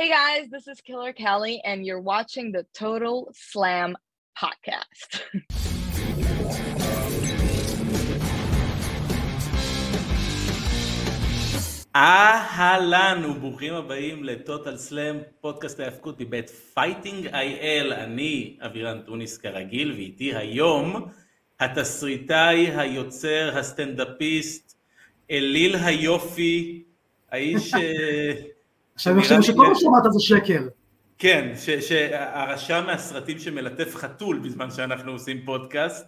Hey guys, this is Killer Kelly, and you're watching the Total Slam podcast. אהלן וברוכים הבאים ל Total Slam, פודקאסט ההאבקות מבית Fighting IL, אני אבירן טוניס כרגיל, ואיתי היום התסריטאי, היוצר, הסטנדאפיסט, אליל היופי, האיש... עכשיו עכשיו שכל מה שאמרת זה שקר. כן, שהרשע מהסרטים שמלטף חתול בזמן שאנחנו עושים פודקאסט.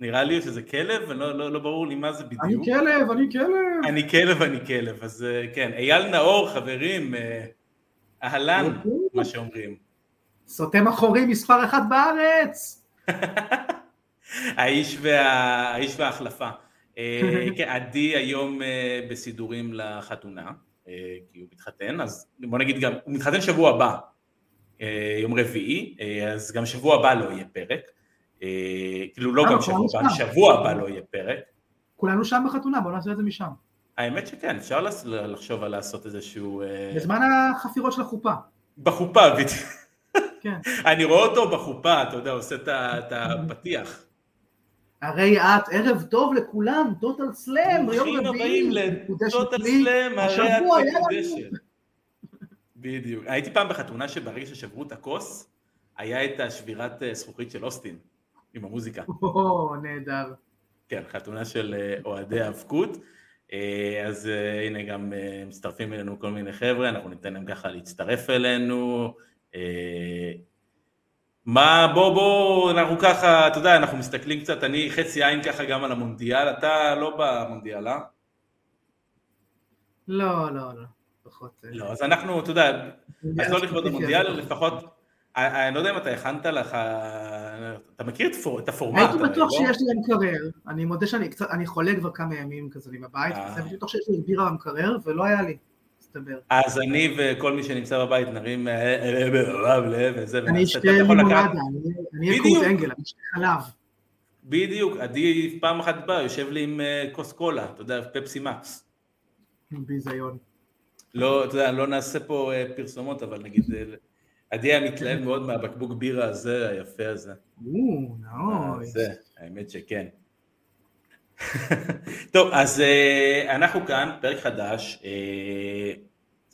נראה לי שזה כלב, ולא לא, לא ברור לי מה זה בדיוק. אני כלב, אני כלב. אני כלב, אני כלב, אז אה, כן. אייל נאור, חברים, אה, אהלן, מה שאומרים. סותם אחורי מספר אחת בארץ. האיש, וה... האיש וההחלפה. אה, כן, עדי היום בסידורים לחתונה, כי הוא מתחתן, אז בוא נגיד גם, הוא מתחתן שבוע הבא, יום רביעי, אז גם שבוע הבא לא יהיה פרק. אה, כאילו לא גם שבוע הבא, שבוע הבא לא יהיה פרק. כולנו שם בחתונה, בואו נעשה את זה משם. האמת שכן, אפשר לחשוב על לעשות איזשהו... אה, בזמן החפירות של החופה. בחופה, בדיוק. כן. אני רואה אותו בחופה, אתה יודע, עושה את הפתיח. הרי את, ערב טוב לכולם, טוטל סלאם, יום רביעי. ברוכים הבאים לטוטל סלאם, הרי את מקודשת. בדיוק. הייתי פעם בחתונה שברגע ששברו את הכוס, היה את השבירת אה, זכוכית של אוסטין. עם המוזיקה. או, נהדר. כן, חתונה של אה, אוהדי האבקות. אה, אז הנה גם מצטרפים אלינו כל מיני חבר'ה, אנחנו ניתן להם ככה להצטרף אלינו. מה, בוא, בוא, אנחנו ככה, אתה יודע, אנחנו מסתכלים קצת, אני חצי עין ככה גם על המונדיאל, אתה לא במונדיאל, אה? לא, לא, לא, פחות. לא, אז אנחנו, אתה יודע, אז לא לכבוד המונדיאל, לפחות אני לא יודע אם אתה הכנת לך, אתה מכיר את הפורמט? הייתי בטוח לא? שיש לי במקרר, אני מודה שאני אני חולה כבר כמה ימים כזה לי בבית, אה. בטוח שיש לי בירה במקרר ולא היה לי, מסתבר. אז אני וכל מי שנמצא בבית נרים וזה, אני אשתה לימונדה, אני אקום אנגל, אני אשתה חלב. בדיוק, עדי פעם אחת בא, יושב לי עם אה, כוס קולה, אתה יודע, פפסי מקס. ביזיון. לא, אתה יודע, לא נעשה פה אה, פרסומות, אבל נגיד עדי היה מתלהב מאוד מהבקבוק בירה הזה, היפה הזה. או, נאוי. זה, האמת שכן. טוב, אז uh, אנחנו כאן, פרק חדש, uh,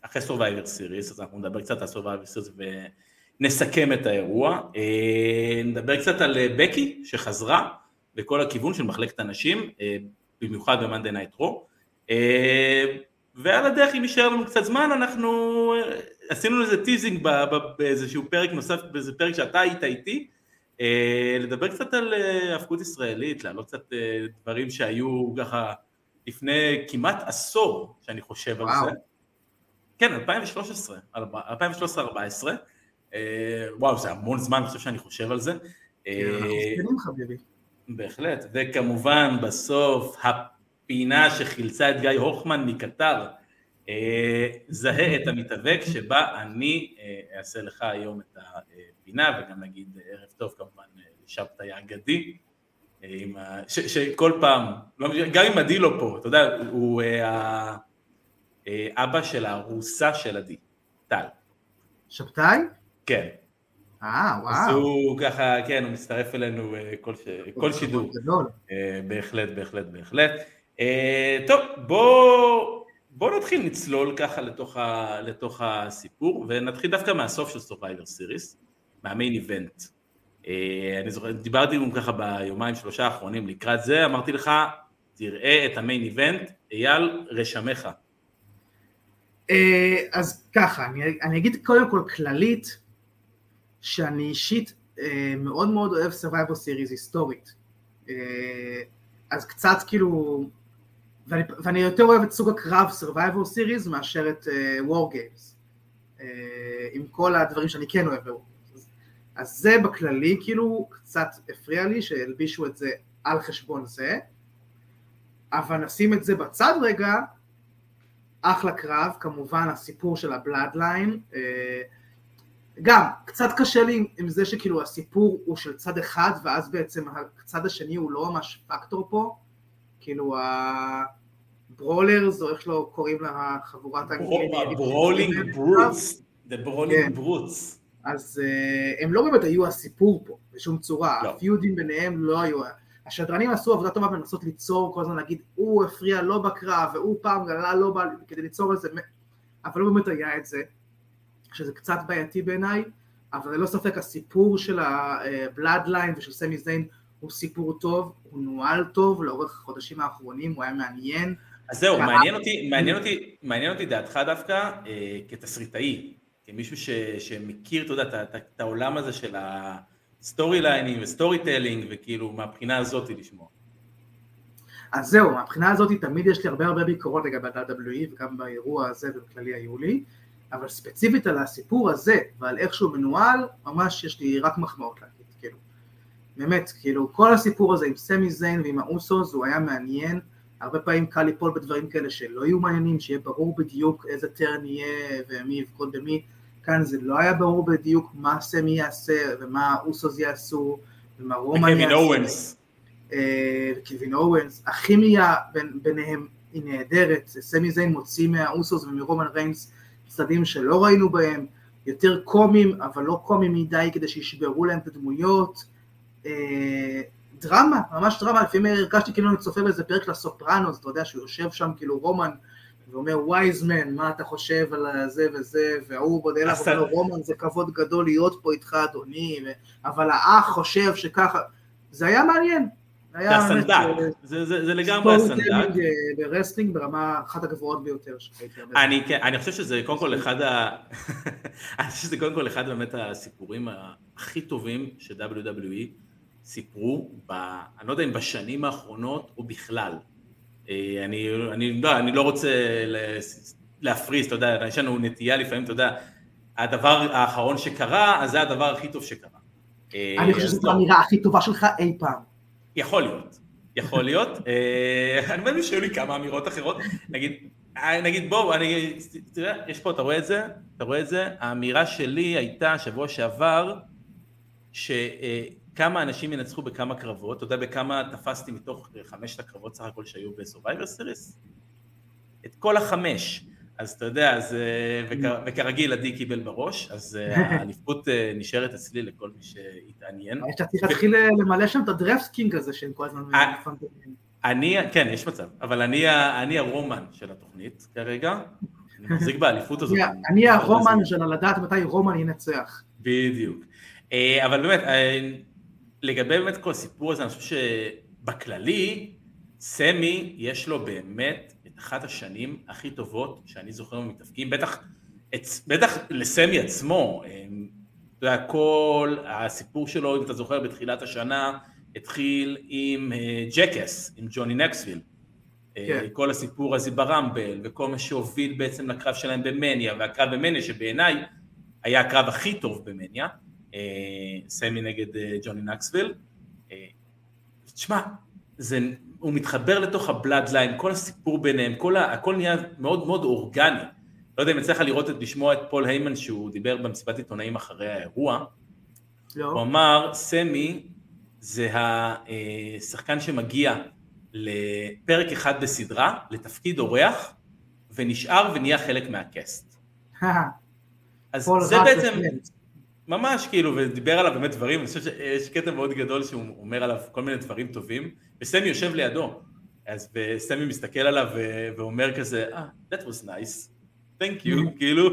אחרי Survivor Series, אז אנחנו נדבר קצת על Survivor Series ונסכם את האירוע. Uh, נדבר קצת על בקי, שחזרה בכל הכיוון של מחלקת הנשים, במיוחד ב-Monday Night ועל הדרך, אם יישאר לנו קצת זמן, אנחנו עשינו לזה teasing באיזשהו פרק נוסף, באיזה פרק שאתה היית איתי, לדבר קצת על אה, הפקות ישראלית, להעלות קצת אה, דברים שהיו ככה לפני כמעט עשור, שאני חושב וואו. על זה. כן, 2013, 2013-2014. וואו, זה המון זמן, אני חושב שאני חושב על זה. בהחלט, וכמובן בסוף הפינה שחילצה את גיא הוכמן מקטר, אה, זהה את המתאבק שבה אני אה, אעשה לך היום את הפינה וגם נגיד ערב טוב כמובן לשבתאי האגדי שכל פעם, לא גם אם עדי לא פה, אתה יודע, הוא אה, אבא של הארוסה של עדי, טל. שבתאי? כן. אה, וואו. אז הוא ככה, כן, הוא מצטרף אלינו כל. כל שידור. בהחלט, בהחלט, בהחלט. טוב, בוא... בואו נתחיל לצלול ככה לתוך, ה, לתוך הסיפור ונתחיל דווקא מהסוף של Survivor Series, מהמיין איבנט. אה, אני זוכר, דיברתי עם ככה ביומיים שלושה האחרונים לקראת זה, אמרתי לך, תראה את המיין איבנט, אייל רשמך. אה, אז ככה, אני, אני אגיד קודם כל כללית, שאני אישית אה, מאוד מאוד אוהב Survivor Series היסטורית. אז קצת כאילו ואני, ואני יותר אוהב את סוג הקרב Survivor Series מאשר את uh, War Games, עם כל הדברים שאני כן אוהב ב-War. אז זה בכללי, כאילו, קצת הפריע לי שהלבישו את זה על חשבון זה, אבל נשים את זה בצד רגע, אחלה קרב, כמובן הסיפור של הבלאדליין, uh, גם, קצת קשה לי עם זה שכאילו הסיפור הוא של צד אחד, ואז בעצם הצד השני הוא לא ממש פקטור פה, כאילו הברולרס, או איך לא קוראים לה חבורת Brawling Brutes. The Brawling Brutes. אז uh, הם לא באמת היו הסיפור פה, בשום צורה. לא. הפיודים ביניהם לא היו... השדרנים עשו עבודה טובה בלנסות ליצור כל הזמן להגיד, הוא הפריע לו בקרב, והוא פעם גלה לא בא, כדי ליצור איזה... אבל לא באמת היה את זה, שזה קצת בעייתי בעיניי, אבל ללא ספק הסיפור של ה Bloodline ושל סמי זיין הוא סיפור טוב, הוא נוהל טוב לאורך החודשים האחרונים, הוא היה מעניין. אז זהו, מעניין אותי, מעניין אותי, מעניין אותי דעתך דווקא אה, כתסריטאי, כמישהו ש, שמכיר, אתה יודע, את העולם הזה של ה story line ים ו storytelling, וכאילו מהבחינה הזאת לשמוע. אז זהו, מהבחינה הזאת תמיד יש לי הרבה הרבה ביקורות לגבי ה-WWE וגם באירוע הזה ובכללי היו לי, אבל ספציפית על הסיפור הזה ועל איך שהוא מנוהל, ממש יש לי רק מחמאות להגיד, כאילו. באמת, כאילו, כל הסיפור הזה עם סמי זיין ועם האוסוס הוא היה מעניין, הרבה פעמים קל ליפול בדברים כאלה שלא יהיו מעניינים, שיהיה ברור בדיוק איזה turn יהיה ומי יבגוד במי, כאן זה לא היה ברור בדיוק מה סמי יעשה ומה האוסוס יעשו ומה רומן יעשה. וקווין אוונס. וקווין אוונס, הכימיה בין, ביניהם היא נהדרת, סמי זיין מוציא מהאוסוס ומרומן ריינס צדדים שלא ראינו בהם, יותר קומיים, אבל לא קומיים מדי כדי שישברו להם את הדמויות. אה, דרמה, ממש דרמה, לפעמים הרגשתי כאילו אני צופה באיזה פרק הסופרנוס, אתה יודע שהוא יושב שם כאילו רומן ואומר wise man, מה אתה חושב על זה וזה, והוא פונה אליו ואומר רומן זה כבוד גדול להיות פה איתך אדוני, אבל האח חושב שככה, זה היה מעניין, זה הסנדק, אה, זה לגמרי הסנדק. אה, wrestling ברמה אחת הגבוהות ביותר שהייתי אני כן, אני חושב שזה קודם כל אחד ה... אני חושב שזה קודם כל אחד באמת הסיפורים הכי טובים ש-WWE סיפרו, אני לא יודע אם בשנים האחרונות או בכלל. אה, אני לא, אני לא רוצה להפריז, אתה יודע, יש לנו נטייה לפעמים, אתה יודע, הדבר האחרון שקרה, אז זה הדבר הכי טוב שקרה. אני חושב שזו לא. האמירה הכי טובה שלך אי פעם. יכול להיות, יכול להיות. אה, אני מאמין שהיו לי כמה אמירות אחרות. נגיד, אה, נגיד בואו, אני, תראה, יש פה, אתה רואה את זה? אתה רואה את זה? האמירה שלי הייתה שבוע שעבר, שכמה אנשים ינצחו בכמה קרבות, אתה יודע בכמה תפסתי מתוך חמשת הקרבות סך הכל שהיו ב Survivor Series? את כל החמש. אז אתה יודע, אז, אה, וכרגיל עדי קיבל בראש, אז אה, האליפות אה, נשארת אצלי לכל מי שהתעניין. אתה צריך להתחיל למלא שם את ה DraftKings הזה שהם כל הזמן אני, כן, יש מצב, אבל אני, אני הרומן של התוכנית כרגע, אני מחזיק באליפות הזאת. אני הרומן של לדעת מתי רומן ינצח. בדיוק. אבל באמת, לגבי באמת כל הסיפור הזה, אני חושב שבכללי, סמי יש לו באמת אחת השנים הכי טובות שאני זוכר ממתאפקים, בטח, בטח לסמי עצמו, אמ, אתה יודע, כל הסיפור שלו, אם אתה זוכר, בתחילת השנה, התחיל עם אה, Jackass, עם ג'וני נוקסוויל. אה, כן. כל הסיפור הזה ב Rumble, וכל מה שהוביל בעצם לקרב שלהם במניה, והקרב במניה שבעיניי היה הקרב הכי טוב במניה, סמי נגד ג'וני נוקסוויל. תשמע, זה הוא מתחבר לתוך ה Bloodline, כל הסיפור ביניהם, כל ה, הכל נהיה מאוד מאוד אורגני. לא יודע אם יצא לך לראות, את, לשמוע את פול היימן שהוא דיבר במסיבת עיתונאים אחרי האירוע. לא. הוא אמר, סמי זה השחקן שמגיע לפרק אחד בסדרה, לתפקיד אורח, ונשאר ונהיה חלק מהקסט. אז זה בעצם, ממש כאילו, ודיבר עליו באמת דברים, אני חושב שיש קטע מאוד גדול שהוא אומר עליו כל מיני דברים טובים, וסמי יושב לידו, אז וסמי מסתכל עליו ואומר כזה, אה, ah, that was nice, thank you, mm-hmm. כאילו,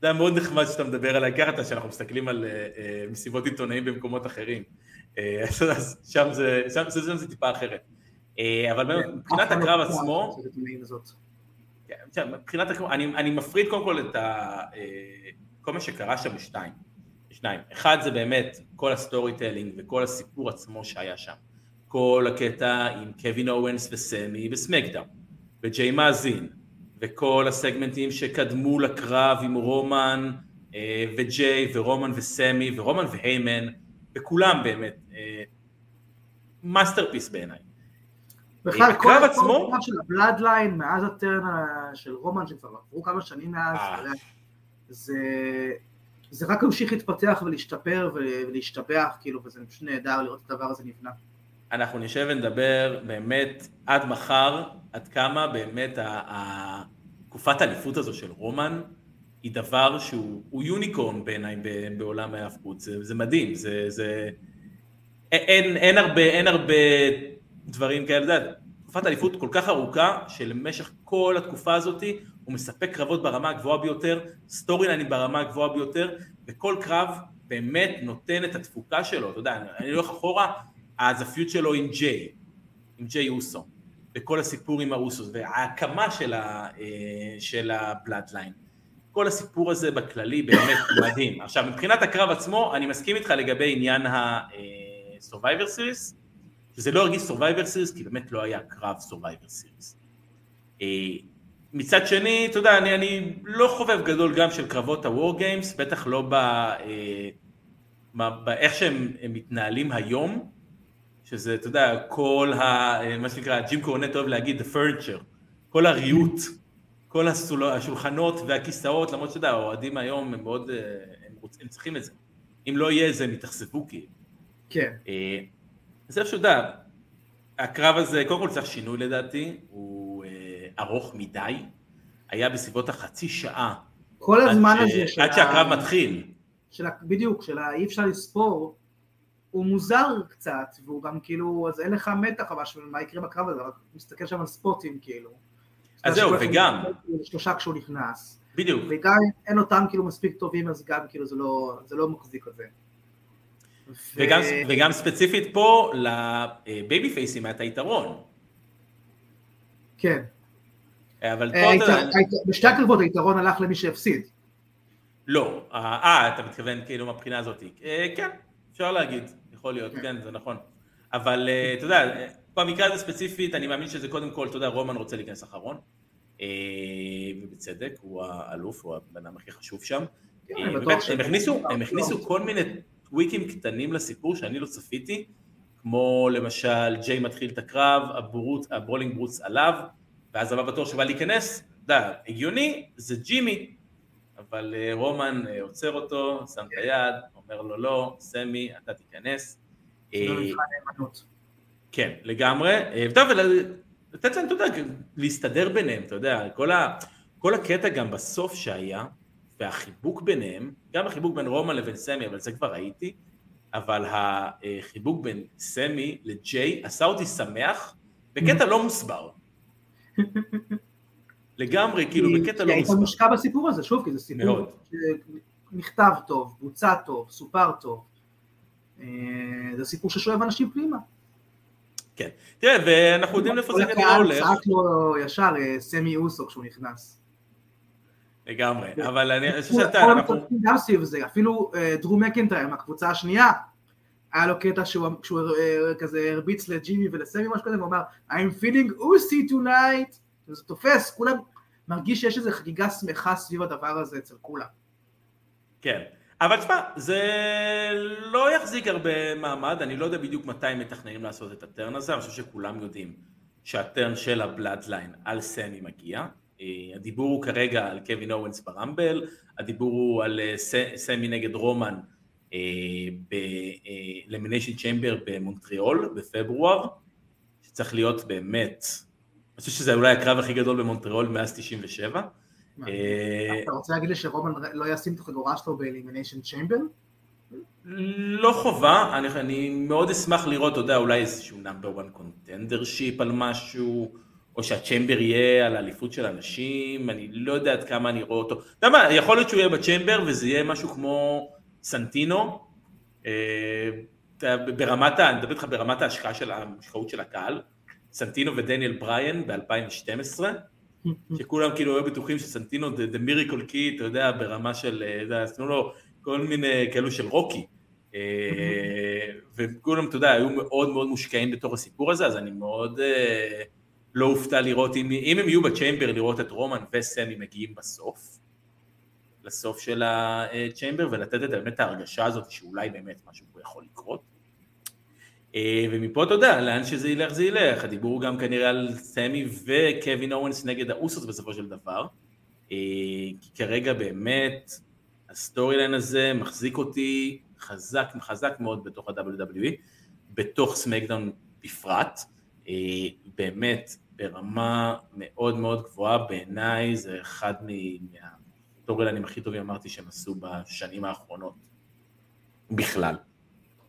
זה היה מאוד נחמד שאתה מדבר עליי ככה, שאנחנו מסתכלים על אה, אה, מסיבות עיתונאים במקומות אחרים, אה, אז שם זה, שם, שם, שם זה טיפה אחרת. אה, אבל כן, מבחינת הקרב עצמו, כן, מבחינת הקרב, אני, אני מפריד קודם כל את ה, כל מה שקרה שם בשתיים. שניים. אחד זה באמת כל ה storytelling וכל הסיפור עצמו שהיה שם. כל הקטע עם קווין אוונס וסמי ב SmackDown, וג'יי מאזין, וכל הסגמנטים שקדמו לקרב עם רומן אה, וג'יי ורומן וסמי ורומן והיימן, וכולם באמת masterpiece אה, בעיניי. בכלל כל הקרב של ה Bloodline מאז ה turn של רומן שכבר עברו כמה שנים מאז, אה. זה זה רק המשיך להתפתח ולהשתפר ולהשתבח, כאילו, וזה פשוט נהדר לראות את הדבר הזה נבנה. אנחנו נשב ונדבר באמת עד מחר, עד כמה באמת תקופת האליפות הזו של רומן היא דבר שהוא יוניקורן בעיניי בעולם ההאבקות, זה, זה מדהים, זה, זה אין, אין, הרבה, אין הרבה דברים כאלה, תקופת אליפות כל כך ארוכה, שלמשך כל התקופה הזאת הוא מספק קרבות ברמה הגבוהה ביותר, סטורי ליינים ברמה הגבוהה ביותר, וכל קרב באמת נותן את התפוקה שלו, אתה יודע, אני הולך אחורה, אז ה feud שלו עם ג'יי, עם ג'יי אוסו, וכל הסיפור עם האוסוס, וההקמה של, ה, אה, של ה Bloodline. כל הסיפור הזה בכללי באמת מדהים. עכשיו, מבחינת הקרב עצמו, אני מסכים איתך לגבי עניין ה-Survivor אה, Series, שזה לא הרגיש Survivor Series, כי באמת לא היה קרב Survivor Series. אה, מצד שני, אתה יודע, אני, אני לא חובב גדול גם של קרבות ה-War Games, בטח לא ב... באיך שהם מתנהלים היום, שזה, אתה יודע, כל ה... מה שנקרא, ג'ים קורנט אוהב להגיד, the furniture, כל הריהוט, כל הסול... השולחנות והכיסאות, למרות שאתה יודע, האוהדים היום הם מאוד, אה, הם, רוצ... הם צריכים את זה. אם לא יהיה זה, הם יתאכזבו כאילו. כן. אה, אז איפה שאתה יודע, הקרב הזה, קודם כל צריך שינוי לדעתי, הוא אה, ארוך מדי, היה בסביבות החצי שעה. כל הזמן הזה של... עד שהקרב מתחיל. של, בדיוק, של אי אפשר לספור, הוא מוזר קצת, והוא גם כאילו, אז אין לך מתח אבל מה יקרה בקרב הזה, רק מסתכל שם על ספוטים כאילו. אז זהו, וגם... שלושה כשהוא נכנס. בדיוק. וגם אין אותם כאילו מספיק טובים, אז גם כאילו זה לא, זה לא מחזיק את זה. וגם, ו... וגם ספציפית פה לבייבי פייסים היה את היתרון. כן. אבל פה היית... אתה... בשתי הקרבות היתרון הלך למי שהפסיד. לא, אה, אתה מתכוון כאילו מהבחינה הזאת. אה, כן, אפשר להגיד, יכול להיות, כן, כן זה נכון. אבל אה, אתה יודע, במקרה הזה ספציפית, אני מאמין שזה קודם כל, אתה יודע, רומן רוצה להיכנס אחרון, אה, ובצדק, הוא האלוף, הוא הבן אדם הכי חשוב שם. כן, הם הכניסו כל מיני טוויקים קטנים לסיפור שאני לא צפיתי, כמו למשל ג'יי מתחיל את הקרב, ה Brawling Brutes עליו, ואז הבא בתור שבא להיכנס, אתה יודע, הגיוני, זה ג'ימי, אבל אה, רומן אה, עוצר אותו, שם את היד, אומר לו לא, סמי, אתה תיכנס. אה, כן, לגמרי. טוב, לתת להם, אתה יודע, להסתדר ביניהם, אתה יודע, כל, ה, כל הקטע גם בסוף שהיה, והחיבוק ביניהם, גם החיבוק בין רומן לבין סמי, אבל זה כבר ראיתי, אבל החיבוק בין סמי לג'יי עשה אותי שמח בקטע לא מוסבר. לגמרי, כאילו, בקטע לא. כי היית מושקע בסיפור הזה, שוב, כי זה סיפור שנכתב טוב, בוצע טוב, סופר טוב. אה, זה סיפור ששואב אנשים פנימה. כן. תראה, ואנחנו יודעים איפה זה כנראה הולך. צעק לו ישר אה, סמי אוסו כשהוא נכנס. לגמרי, אבל אני חושב שאתה, אנחנו... גם סביב זה, אפילו אה, דרו מקינטייר מהקבוצה השנייה, היה לו קטע שהוא כזה הרביץ לג'ימי ולסמי משהו כזה, והוא אמר, I'm feeling Ucey tonight. זה תופס, כולם, מרגיש שיש איזו חגיגה שמחה סביב הדבר הזה אצל כולם. כן, אבל תשמע, זה לא יחזיק הרבה מעמד, אני לא יודע בדיוק מתי הם מתכננים לעשות את ה turn הזה, אני חושב שכולם יודעים שה turn של ה Bloodline על סמי מגיע. אה, הדיבור הוא כרגע על קווין אוונס ב Rumble, הדיבור הוא על אה, סמי נגד רומן ב Elimination Chamber במונטריאול בפברואר, שצריך להיות באמת אני חושב שזה אולי הקרב הכי גדול במונטריאול מאז 97. אה, אתה רוצה להגיד לי שרומן לא ישים את החגורה שלו ב Elimination Chamber? לא חובה, אני, אני מאוד אשמח לראות, אתה יודע, אולי איזשהו number 1 contendership על משהו, או שהצ'יימבר יהיה על האליפות של אנשים, אני לא יודע עד כמה אני רואה אותו. אתה יודע מה, יכול להיות שהוא יהיה בצ'יימבר וזה יהיה משהו כמו סנטינו, אה, ברמת, אני מדבר איתך ברמת ההשקעה של ההשקעות של הקהל, סנטינו ודניאל בריין ב-2012, שכולם כאילו היו בטוחים שסנטינו זה מיריקול קי, אתה יודע, ברמה של, אה, אתה יודע, עשינו לו כל מיני כאלו של רוקי. אה, וכולם, אתה יודע, היו מאוד מאוד מושקעים בתוך הסיפור הזה, אז אני מאוד אה, לא אופתע לראות, אם, אם הם יהיו ב Chamber, לראות את רומן וסמי מגיעים בסוף, לסוף של ה Chamber, ולתת את באמת ההרגשה הזאת שאולי באמת משהו פה יכול לקרות. אה, ומפה אתה יודע, לאן שזה ילך זה ילך, הדיבור הוא גם כנראה על סמי וקווין אוונס נגד האוסוס בסופו של דבר, אה, כי כרגע באמת ה storyline הזה מחזיק אותי חזק, חזק מאוד בתוך ה-WWE, בתוך SmackDown בפרט, אה, באמת ברמה מאוד מאוד גבוהה, בעיניי זה אחד מה... ה storyline ים הכי טובים אמרתי שהם עשו בשנים האחרונות. בכלל.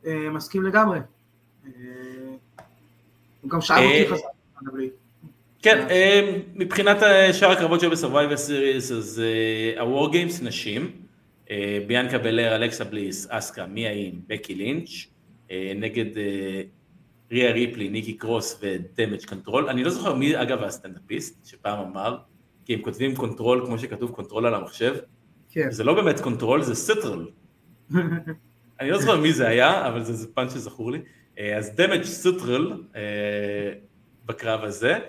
אה, מסכים לגמרי. אה, הוא גם שאל אותי חזק. כן, מבחינת שאר הקרבות שהיו ב Survivor Series, אז ה-War Games נשים, ביאנקה בלר, אלכסה בליס, אסקה, מיה ים, בקי לינץ', נגד ריה ריפלי, ניקי קרוס ו Damage Control. אני לא זוכר מי אגב הסטנדאפיסט שפעם אמר, כי הם כותבים control כמו שכתוב control על המחשב. כן. זה לא באמת control, זה CTRL. אני לא זוכר מי זה היה, אבל זה, זה פאנץ' שזכור לי. אה, אז Damage CTRL אה, בקרב הזה.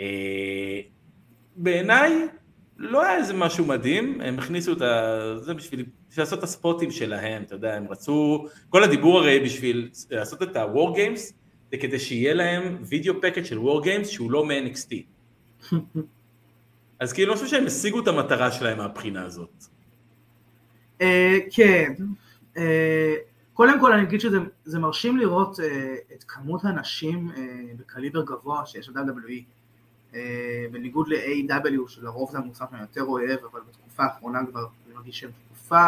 אה, בעיניי לא היה איזה משהו מדהים, הם הכניסו את ה... זה בשביל, בשביל לעשות את הספוטים שלהם, אתה יודע, הם רצו, כל הדיבור הרי בשביל לעשות את ה-War Games, זה כדי שיהיה להם וידאו פקט של War Games שהוא לא מ-NXT. אז כאילו אני חושב שהם השיגו את המטרה שלהם מהבחינה הזאת. אה, כן. אה, קודם כל אני אגיד שזה מרשים לראות אה, את כמות הנשים בקליבר גבוה שיש ב-WWE. בניגוד ל-AW שלרוב זה המוצר שאני יותר אוהב, אבל בתקופה האחרונה כבר אני מרגיש שהם תקופה,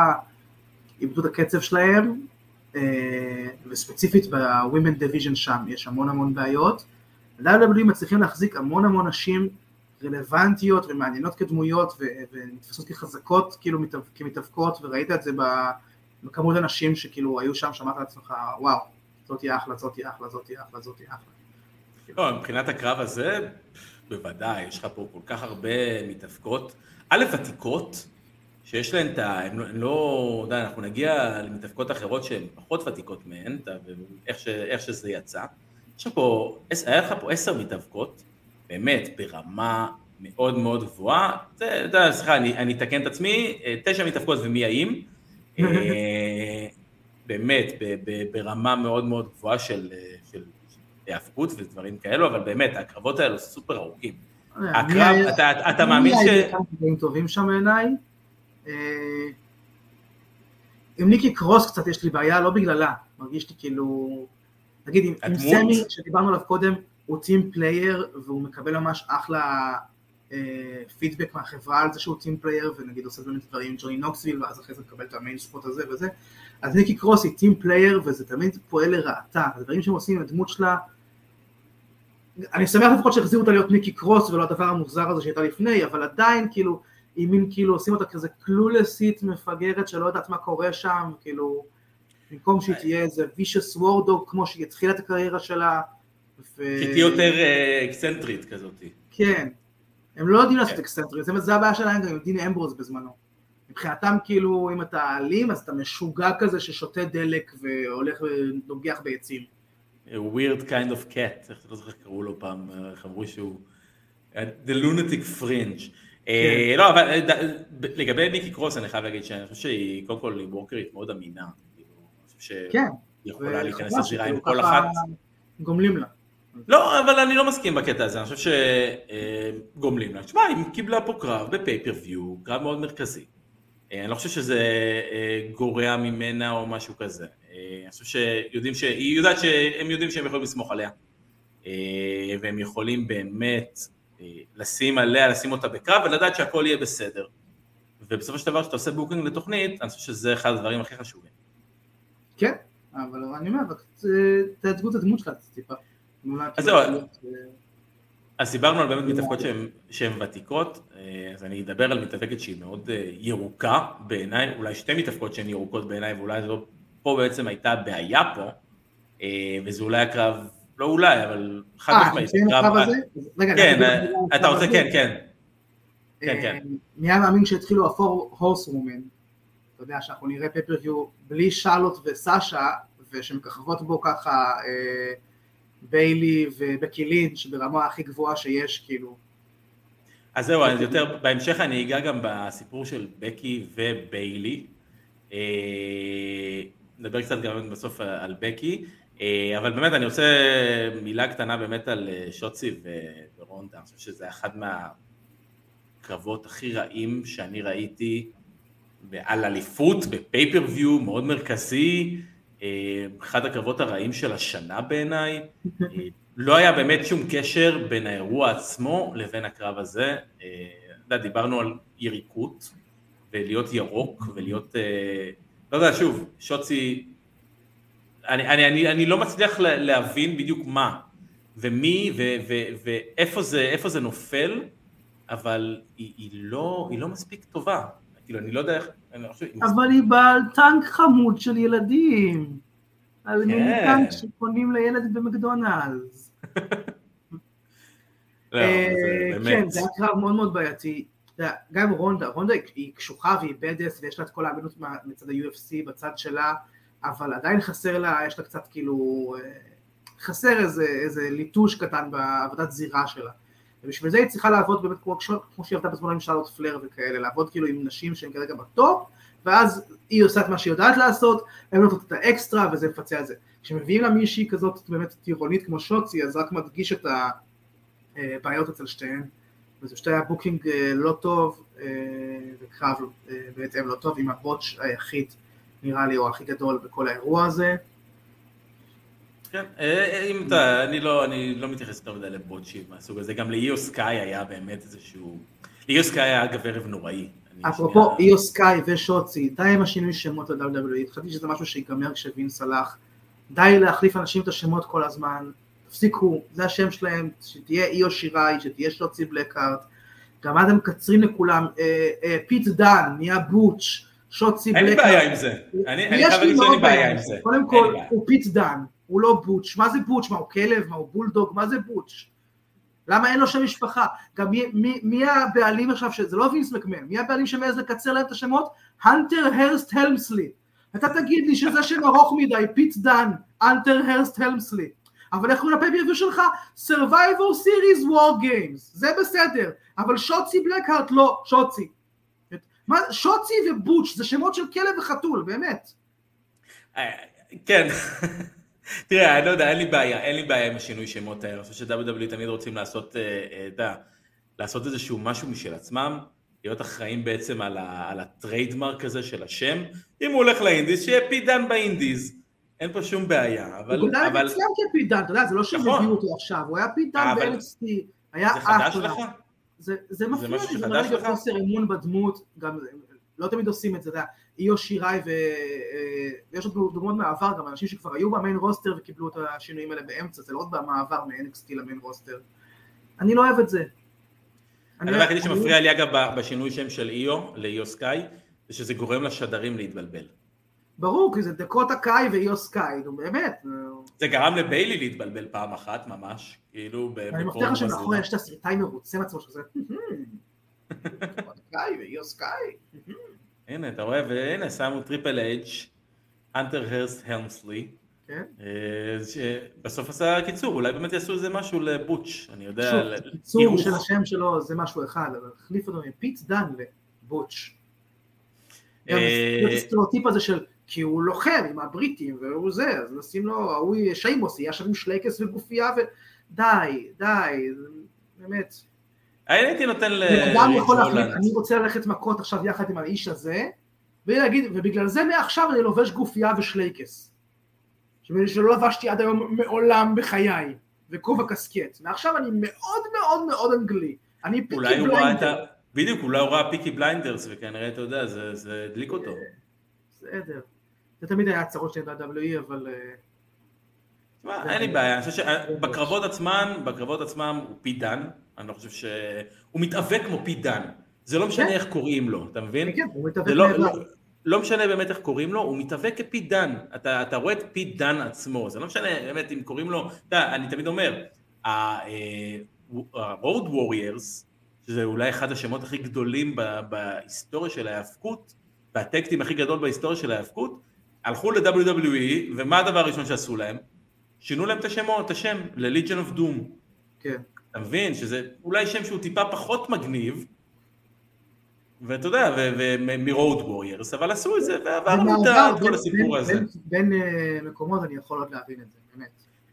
איבדו את הקצב שלהם, וספציפית ב-Women Division שם יש המון המון בעיות. ל-WWE מצליחים להחזיק המון המון נשים רלוונטיות ומעניינות כדמויות ונתפסות כחזקות כאילו כמתאבקות וראית את זה בכמות אנשים שכאילו היו שם, שמעת לעצמך וואו, זאתי אחלה, זאתי אחלה, זאתי אחלה, זאתי אחלה. לא, מבחינת הקרב הזה, בוודאי, יש לך פה כל כך הרבה מתאבקות, א', ותיקות, שיש להן את ה... הן לא... אתה יודע, אנחנו נגיע למתאבקות אחרות שהן פחות ותיקות מהן, ואיך שזה יצא. יש פה, היה לך פה עשר מתאבקות, באמת ברמה מאוד מאוד גבוהה, זה, אתה יודע, סליחה, אני, אני אתקן את עצמי, אה, תשע מתאבקות ומי האם, אה, באמת ב, ב, ברמה מאוד מאוד גבוהה של, של היאבקות ודברים כאלו, אבל באמת, הקרבות האלו סופר ארוכים. אה, הקרב, אתה, אתה מאמין ש... מי טובים שם בעיניי. עם ניקי קרוס קצת יש לי בעיה, לא בגללה, מרגיש לי כאילו, נגיד עם סמי שדיברנו עליו קודם, הוא team player והוא מקבל ממש אחלה אה, פידבק מהחברה על זה שהוא team player ונגיד עושה באמת דברים עם ג'וני נוקסוויל ואז אחרי זה מקבל את ה main spot הזה וזה. אז ניקי קרוס היא team player וזה תמיד פועל לרעתה, הדברים שהם עושים עם הדמות שלה אני שמח לפחות שהחזירו אותה להיות ניקי קרוס ולא הדבר המוזר הזה שהייתה לפני אבל עדיין כאילו היא מין כאילו עושים אותה כזה clueless ית מפגרת שלא יודעת מה קורה שם כאילו במקום שהיא תהיה איזה vicious war dog כמו שהיא התחילה את הקריירה שלה ו... שתהיה יותר אה, אקסנטרית כזאת. כן, הם לא יודעים לעשות כן. אקסנטרית, זה הבעיה שלהם גם עם דין אמברוז בזמנו. מבחינתם כאילו אם אתה אלים אז אתה משוגע כזה ששותה דלק והולך ונוגח בעצים. weird kind of cat, איך לא זוכר איך קראו לו פעם, איך אמרו שהוא the lunatic fringe. אה, כן. לא, אבל אה, לגבי ניקי קרוס אני חייב להגיד שאני חושב שהיא קודם כל היא וורקרית מאוד אמינה. כן. יכולה להיכנס לזירה עם כל אחת. גומלים לה. לא, אבל אני לא מסכים בקטע הזה, אני חושב שגומלים לה. תשמע, היא קיבלה פה קרב ב pay-per-view, קרב מאוד מרכזי. אה, אני לא חושב שזה אה, גורע ממנה או משהו כזה. אה, אני חושב שיודעים ש... היא יודעת שהם יודעים שהם יכולים לסמוך עליה. והם יכולים באמת לשים עליה, לשים אותה בקרב ולדעת שהכל יהיה בסדר. ובסופו של דבר כשאתה עושה booking לתוכנית, אני חושב שזה אחד הדברים הכי חשובים. כן, אבל אני אומר, תייצגו את הדמות שלה טיפה. אז זהו, אז דיברנו על באמת מתאבקות שהן ותיקות, אה, אז אני אדבר על מתאבקת שהיא מאוד אה, ירוקה בעיניי, אולי שתי מתאבקות שהן ירוקות בעיניי, ואולי זו, פה בעצם הייתה בעיה פה, אה, וזה אולי הקרב, לא אולי, אבל חד משמעית. הקרב כן, אתה רוצה, כן, כן. כן, כן. מי היה מאמין שהתחילו הפור הורס רומן, אתה יודע שאנחנו נראה פייפריוויו בלי שרלוט וסאשה, ושמככבות בו ככה ביילי ובקי לינץ' ברמה הכי גבוהה שיש, כאילו. אז זהו, אז יותר, בהמשך אני אגע גם בסיפור של בקי וביילי. אה, נדבר קצת גם בסוף על בקי, אה, אבל באמת אני רוצה מילה קטנה באמת על אה, שוצי ורונדה, אני חושב שזה אחד מהקרבות הכי רעים שאני ראיתי על אליפות בפייפריוויו מאוד מרכזי, אחד הקרבות הרעים של השנה בעיניי, אה, לא היה באמת שום קשר בין האירוע עצמו לבין הקרב הזה, אה, אתה יודע, דיברנו על יריקות, ולהיות ירוק, ולהיות, אה, לא יודע, שוב, שוצי, אני, אני, אני, אני לא מצליח להבין בדיוק מה, ומי, ו, ו, ואיפה זה, זה נופל, אבל היא, היא, לא, היא לא מספיק טובה. כאילו, אני לא יודע איך... חושב... אבל היא בעל טנק חמוד של ילדים. על כן. מיני טנק שקונים לילד במקדונלדס. לא, אה, כן, זה היה קרב מאוד מאוד בעייתי. גם רונדה, רונדה היא קשוחה והיא בדס ויש לה את כל האמינות מצד ה-UFC בצד שלה, אבל עדיין חסר לה, יש לה קצת כאילו, אה, חסר איזה, איזה ליטוש קטן בעבודת זירה שלה. ובשביל זה היא צריכה לעבוד באמת כמו, כמו שהיא עבדה בזמן עם שרלוט פלייר וכאלה, לעבוד כאילו עם נשים שהן כרגע ב top, ואז היא עושה את מה שהיא יודעת לעשות, הן נותנות את האקסטרה וזה מפצה על זה. כשמביאים לה מישהי כזאת באמת טירונית כמו שוצי, אז רק מדגיש את הבעיות אצל שתיהן, וזה פשוט היה booking אה, לא טוב, אה, וקרב אה, בהתאם לא טוב, עם ה botch היחיד נראה לי, או הכי גדול בכל האירוע הזה. כן, אם אתה, אני לא, אני לא מתייחס יותר מדי לבוטשים מהסוג הזה, גם לאיו סקאי היה באמת איזשהו, לאיו סקאי היה אגב ערב נוראי. אפרופו איו סקאי ושוצי, די עם השינוי שמות ל-WWE, חשבתי שזה משהו שיגמר כשווינס הלך, די להחליף אנשים את השמות כל הזמן, תפסיקו, זה השם שלהם, שתהיה איו שיראי, שתהיה שוצי בלקהארט, גם אתם מקצרים לכולם, אה, אה, פיט דן, נהיה בוטש, שוצי בלקהארט. אין לי בעיה עם זה, אני חייב להגיד שאין לי בעיה עם זה. קודם כל, הוא פיט דן, הוא לא בוטש, מה זה בוטש? מה הוא כלב? מה הוא בולדוג? מה זה בוטש? למה אין לו שם משפחה? גם מי, מי, מי הבעלים עכשיו, שזה לא וינס מקמן, מי הבעלים שמעז לקצר להם את השמות? הנטר הרסט הלמסלי. אתה תגיד לי שזה שם ארוך מדי, פיט דן, הנטר הרסט הלמסלי. אבל איך קוראים ל pay-per-view שלך? Survivor Series War Games, זה בסדר, אבל שוצי בלקהארט לא, שוצי. מה, שוצי ובוטש זה שמות של כלב וחתול, באמת. אה, כן. תראה, אני לא יודע, אין לי בעיה, אין לי בעיה עם השינוי שמות האלה, אני חושב ש-WWE תמיד רוצים לעשות, אה, אה, אתה יודע, לעשות איזשהו משהו משל עצמם, להיות אחראים בעצם על, ה, על ה trademark הזה של השם, אם הוא הולך ל indies, שיהיה פיט דן ב indies, אין פה שום בעיה, אבל... הוא גדל אצלם כפיט דן, אתה יודע, זה לא שהם נכון. הביאו אותו עכשיו, הוא היה פיט דן ב-NXT, היה אחלה. זה חדש לך? זה מפריע לי, זה מראה לי חוסר אמון בדמות, גם לא תמיד עושים את זה, אתה יודע, איו שיראי ויש עוד דוגמאות מהעבר, גם אנשים שכבר היו במיין רוסטר וקיבלו את השינויים האלה באמצע, זה לא רק במעבר מ-NXT למיין רוסטר. אני לא אוהב את זה. הדבר היחידי שמפריע לי אגב בשינוי שם של איו לאיו סקאי, זה שזה גורם לשדרים להתבלבל. ברור, כי זה דקות הקאי ואיו סקאי, נו באמת. זה גרם לביילי להתבלבל פעם אחת ממש, כאילו אני מבטיח לך שמאחורי יש את התסריטאי מרוצה מעצמו שזה... הקאי ואיו סקאי. הנה, אתה רואה, והנה, שמו טריפל אייג', הנטר הרסט הלמסלי. כן. אה, בסוף עשה קיצור, אולי באמת יעשו איזה משהו לבוטש, אני יודע. קיצור של השם שלו זה משהו אחד, אבל החליף אותו מפיט דן לבוטש. גם אה, הסטריאוטיפ הזה של כי הוא לוחם עם הבריטים והוא זה, אז נשים לו, ההוא שיימוס יהיה שם עם שלייקס וגופייה ודי, די, באמת. הייתי נותן ל... אדם יכול להחליט, אני רוצה ללכת מכות עכשיו יחד עם האיש הזה, ולהגיד, ובגלל זה מעכשיו אני לובש גופייה ושלייקס. שלא לבשתי עד היום מעולם בחיי, וכובע קסקט. מעכשיו אני מאוד מאוד מאוד אנגלי. אני Peaky Blinder. בדיוק, אולי הוא ראה פיקי בליינדרס, וכנראה, אתה יודע, זה הדליק אותו. בסדר. זה תמיד היה הצרות שלי ב-WWE, אבל... אה, אין לי בעיה, אני חושב שבקרבות עצמם, בקרבות עצמם הוא פי דן, אני לא חושב ש... הוא מתאבק כמו פי דן, זה לא משנה כן. איך קוראים לו, אתה מבין? כן, הוא מתאבק לא, לא, לא משנה באמת איך קוראים לו, הוא מתאבק כפי דן, אתה, אתה רואה את פי דן עצמו, זה לא משנה באמת אם קוראים לו, אתה יודע, אני תמיד אומר, ה-Road אה, Warriors, שזה אולי אחד השמות הכי גדולים בהיסטוריה של ההאבקות, והטקטים הכי גדול בהיסטוריה של ההאבקות, הלכו ל-WWE, ומה הדבר הראשון שעשו להם? שינו להם את השמות, את השם, ל-Legion of Doom. כן. אתה מבין שזה אולי שם שהוא טיפה פחות מגניב, ואתה יודע, מ-Road Warriors, אבל עשו את זה, ועברנו את כל הסיפור הזה. בין אה, מקומות אני יכול עוד להבין את זה, באמת.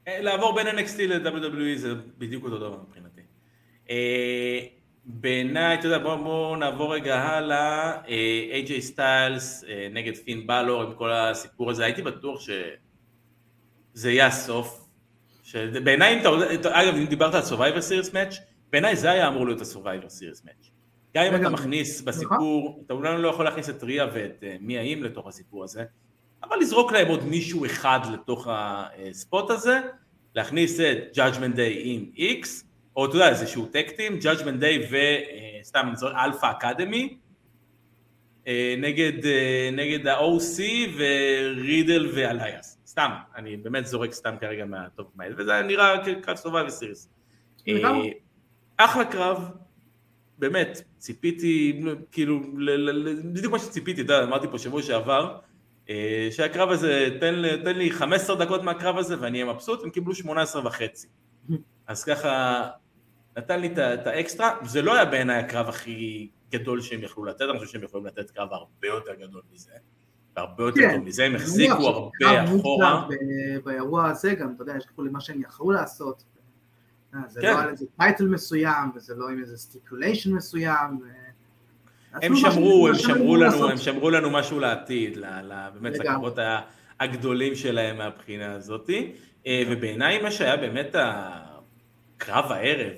אה, לעבור בין NXT ל-WWE זה בדיוק אותו דבר מבחינתי. אה, בעיניי, אתה יודע, בואו בוא נעבור רגע הלאה, איי-ג'יי סטיילס נגד פין בלור עם כל הסיפור הזה, הייתי בטוח שזה יהיה הסוף, שבעיניי, אם אתה, אגב, אם דיברת על Survivor Series Match, בעיניי זה היה אמור להיות ה-Survivor Series Match. גם אם אתה. מכניס בסיפור, אתה אולי לא יכול להכניס את ריה ואת אה, מי האם לתוך הסיפור הזה, אבל לזרוק להם עוד מישהו אחד לתוך ה spot הזה, להכניס את Judgment Day עם X, או אתה יודע, איזשהו tag team, Judgment Day וסתם אני זוכר אלפא אקדמי, נגד, אה, נגד ה-OC ורידל ואלייס, סתם, אני באמת זורק סתם כרגע מה top of my, וזה נראה כקרב Survivor Series. לגמרי. אחלה קרב, באמת, ציפיתי, כאילו, בדיוק מה שציפיתי, אתה יודע, אמרתי פה שבוע שעבר, אה, שהקרב הזה, תן, לי- תן לי 15 דקות מהקרב הזה ואני אהיה מבסוט, הם קיבלו 18 וחצי. אז ככה, נתן לי את האקסטרה, זה לא היה בעיניי הקרב הכי גדול שהם יכלו לתת, אני חושב שהם יכולים לתת קרב הרבה יותר גדול מזה, והרבה יותר כן. טוב מזה, הם החזיקו הרבה אחורה. באירוע הזה גם, אתה יודע, יש גבול למה שהם יכלו לעשות. אה, זה כן. לא על איזה title מסוים, וזה לא עם איזה stipulation מסוים. הם מה שמרו, הם שמרו לנו, לעשות. הם שמרו לנו משהו לעתיד, ל- ל- באמת. לקרבות הגדולים שלהם מהבחינה הזאתי, אה, ובעיניי מה שהיה באמת הקרב הערב,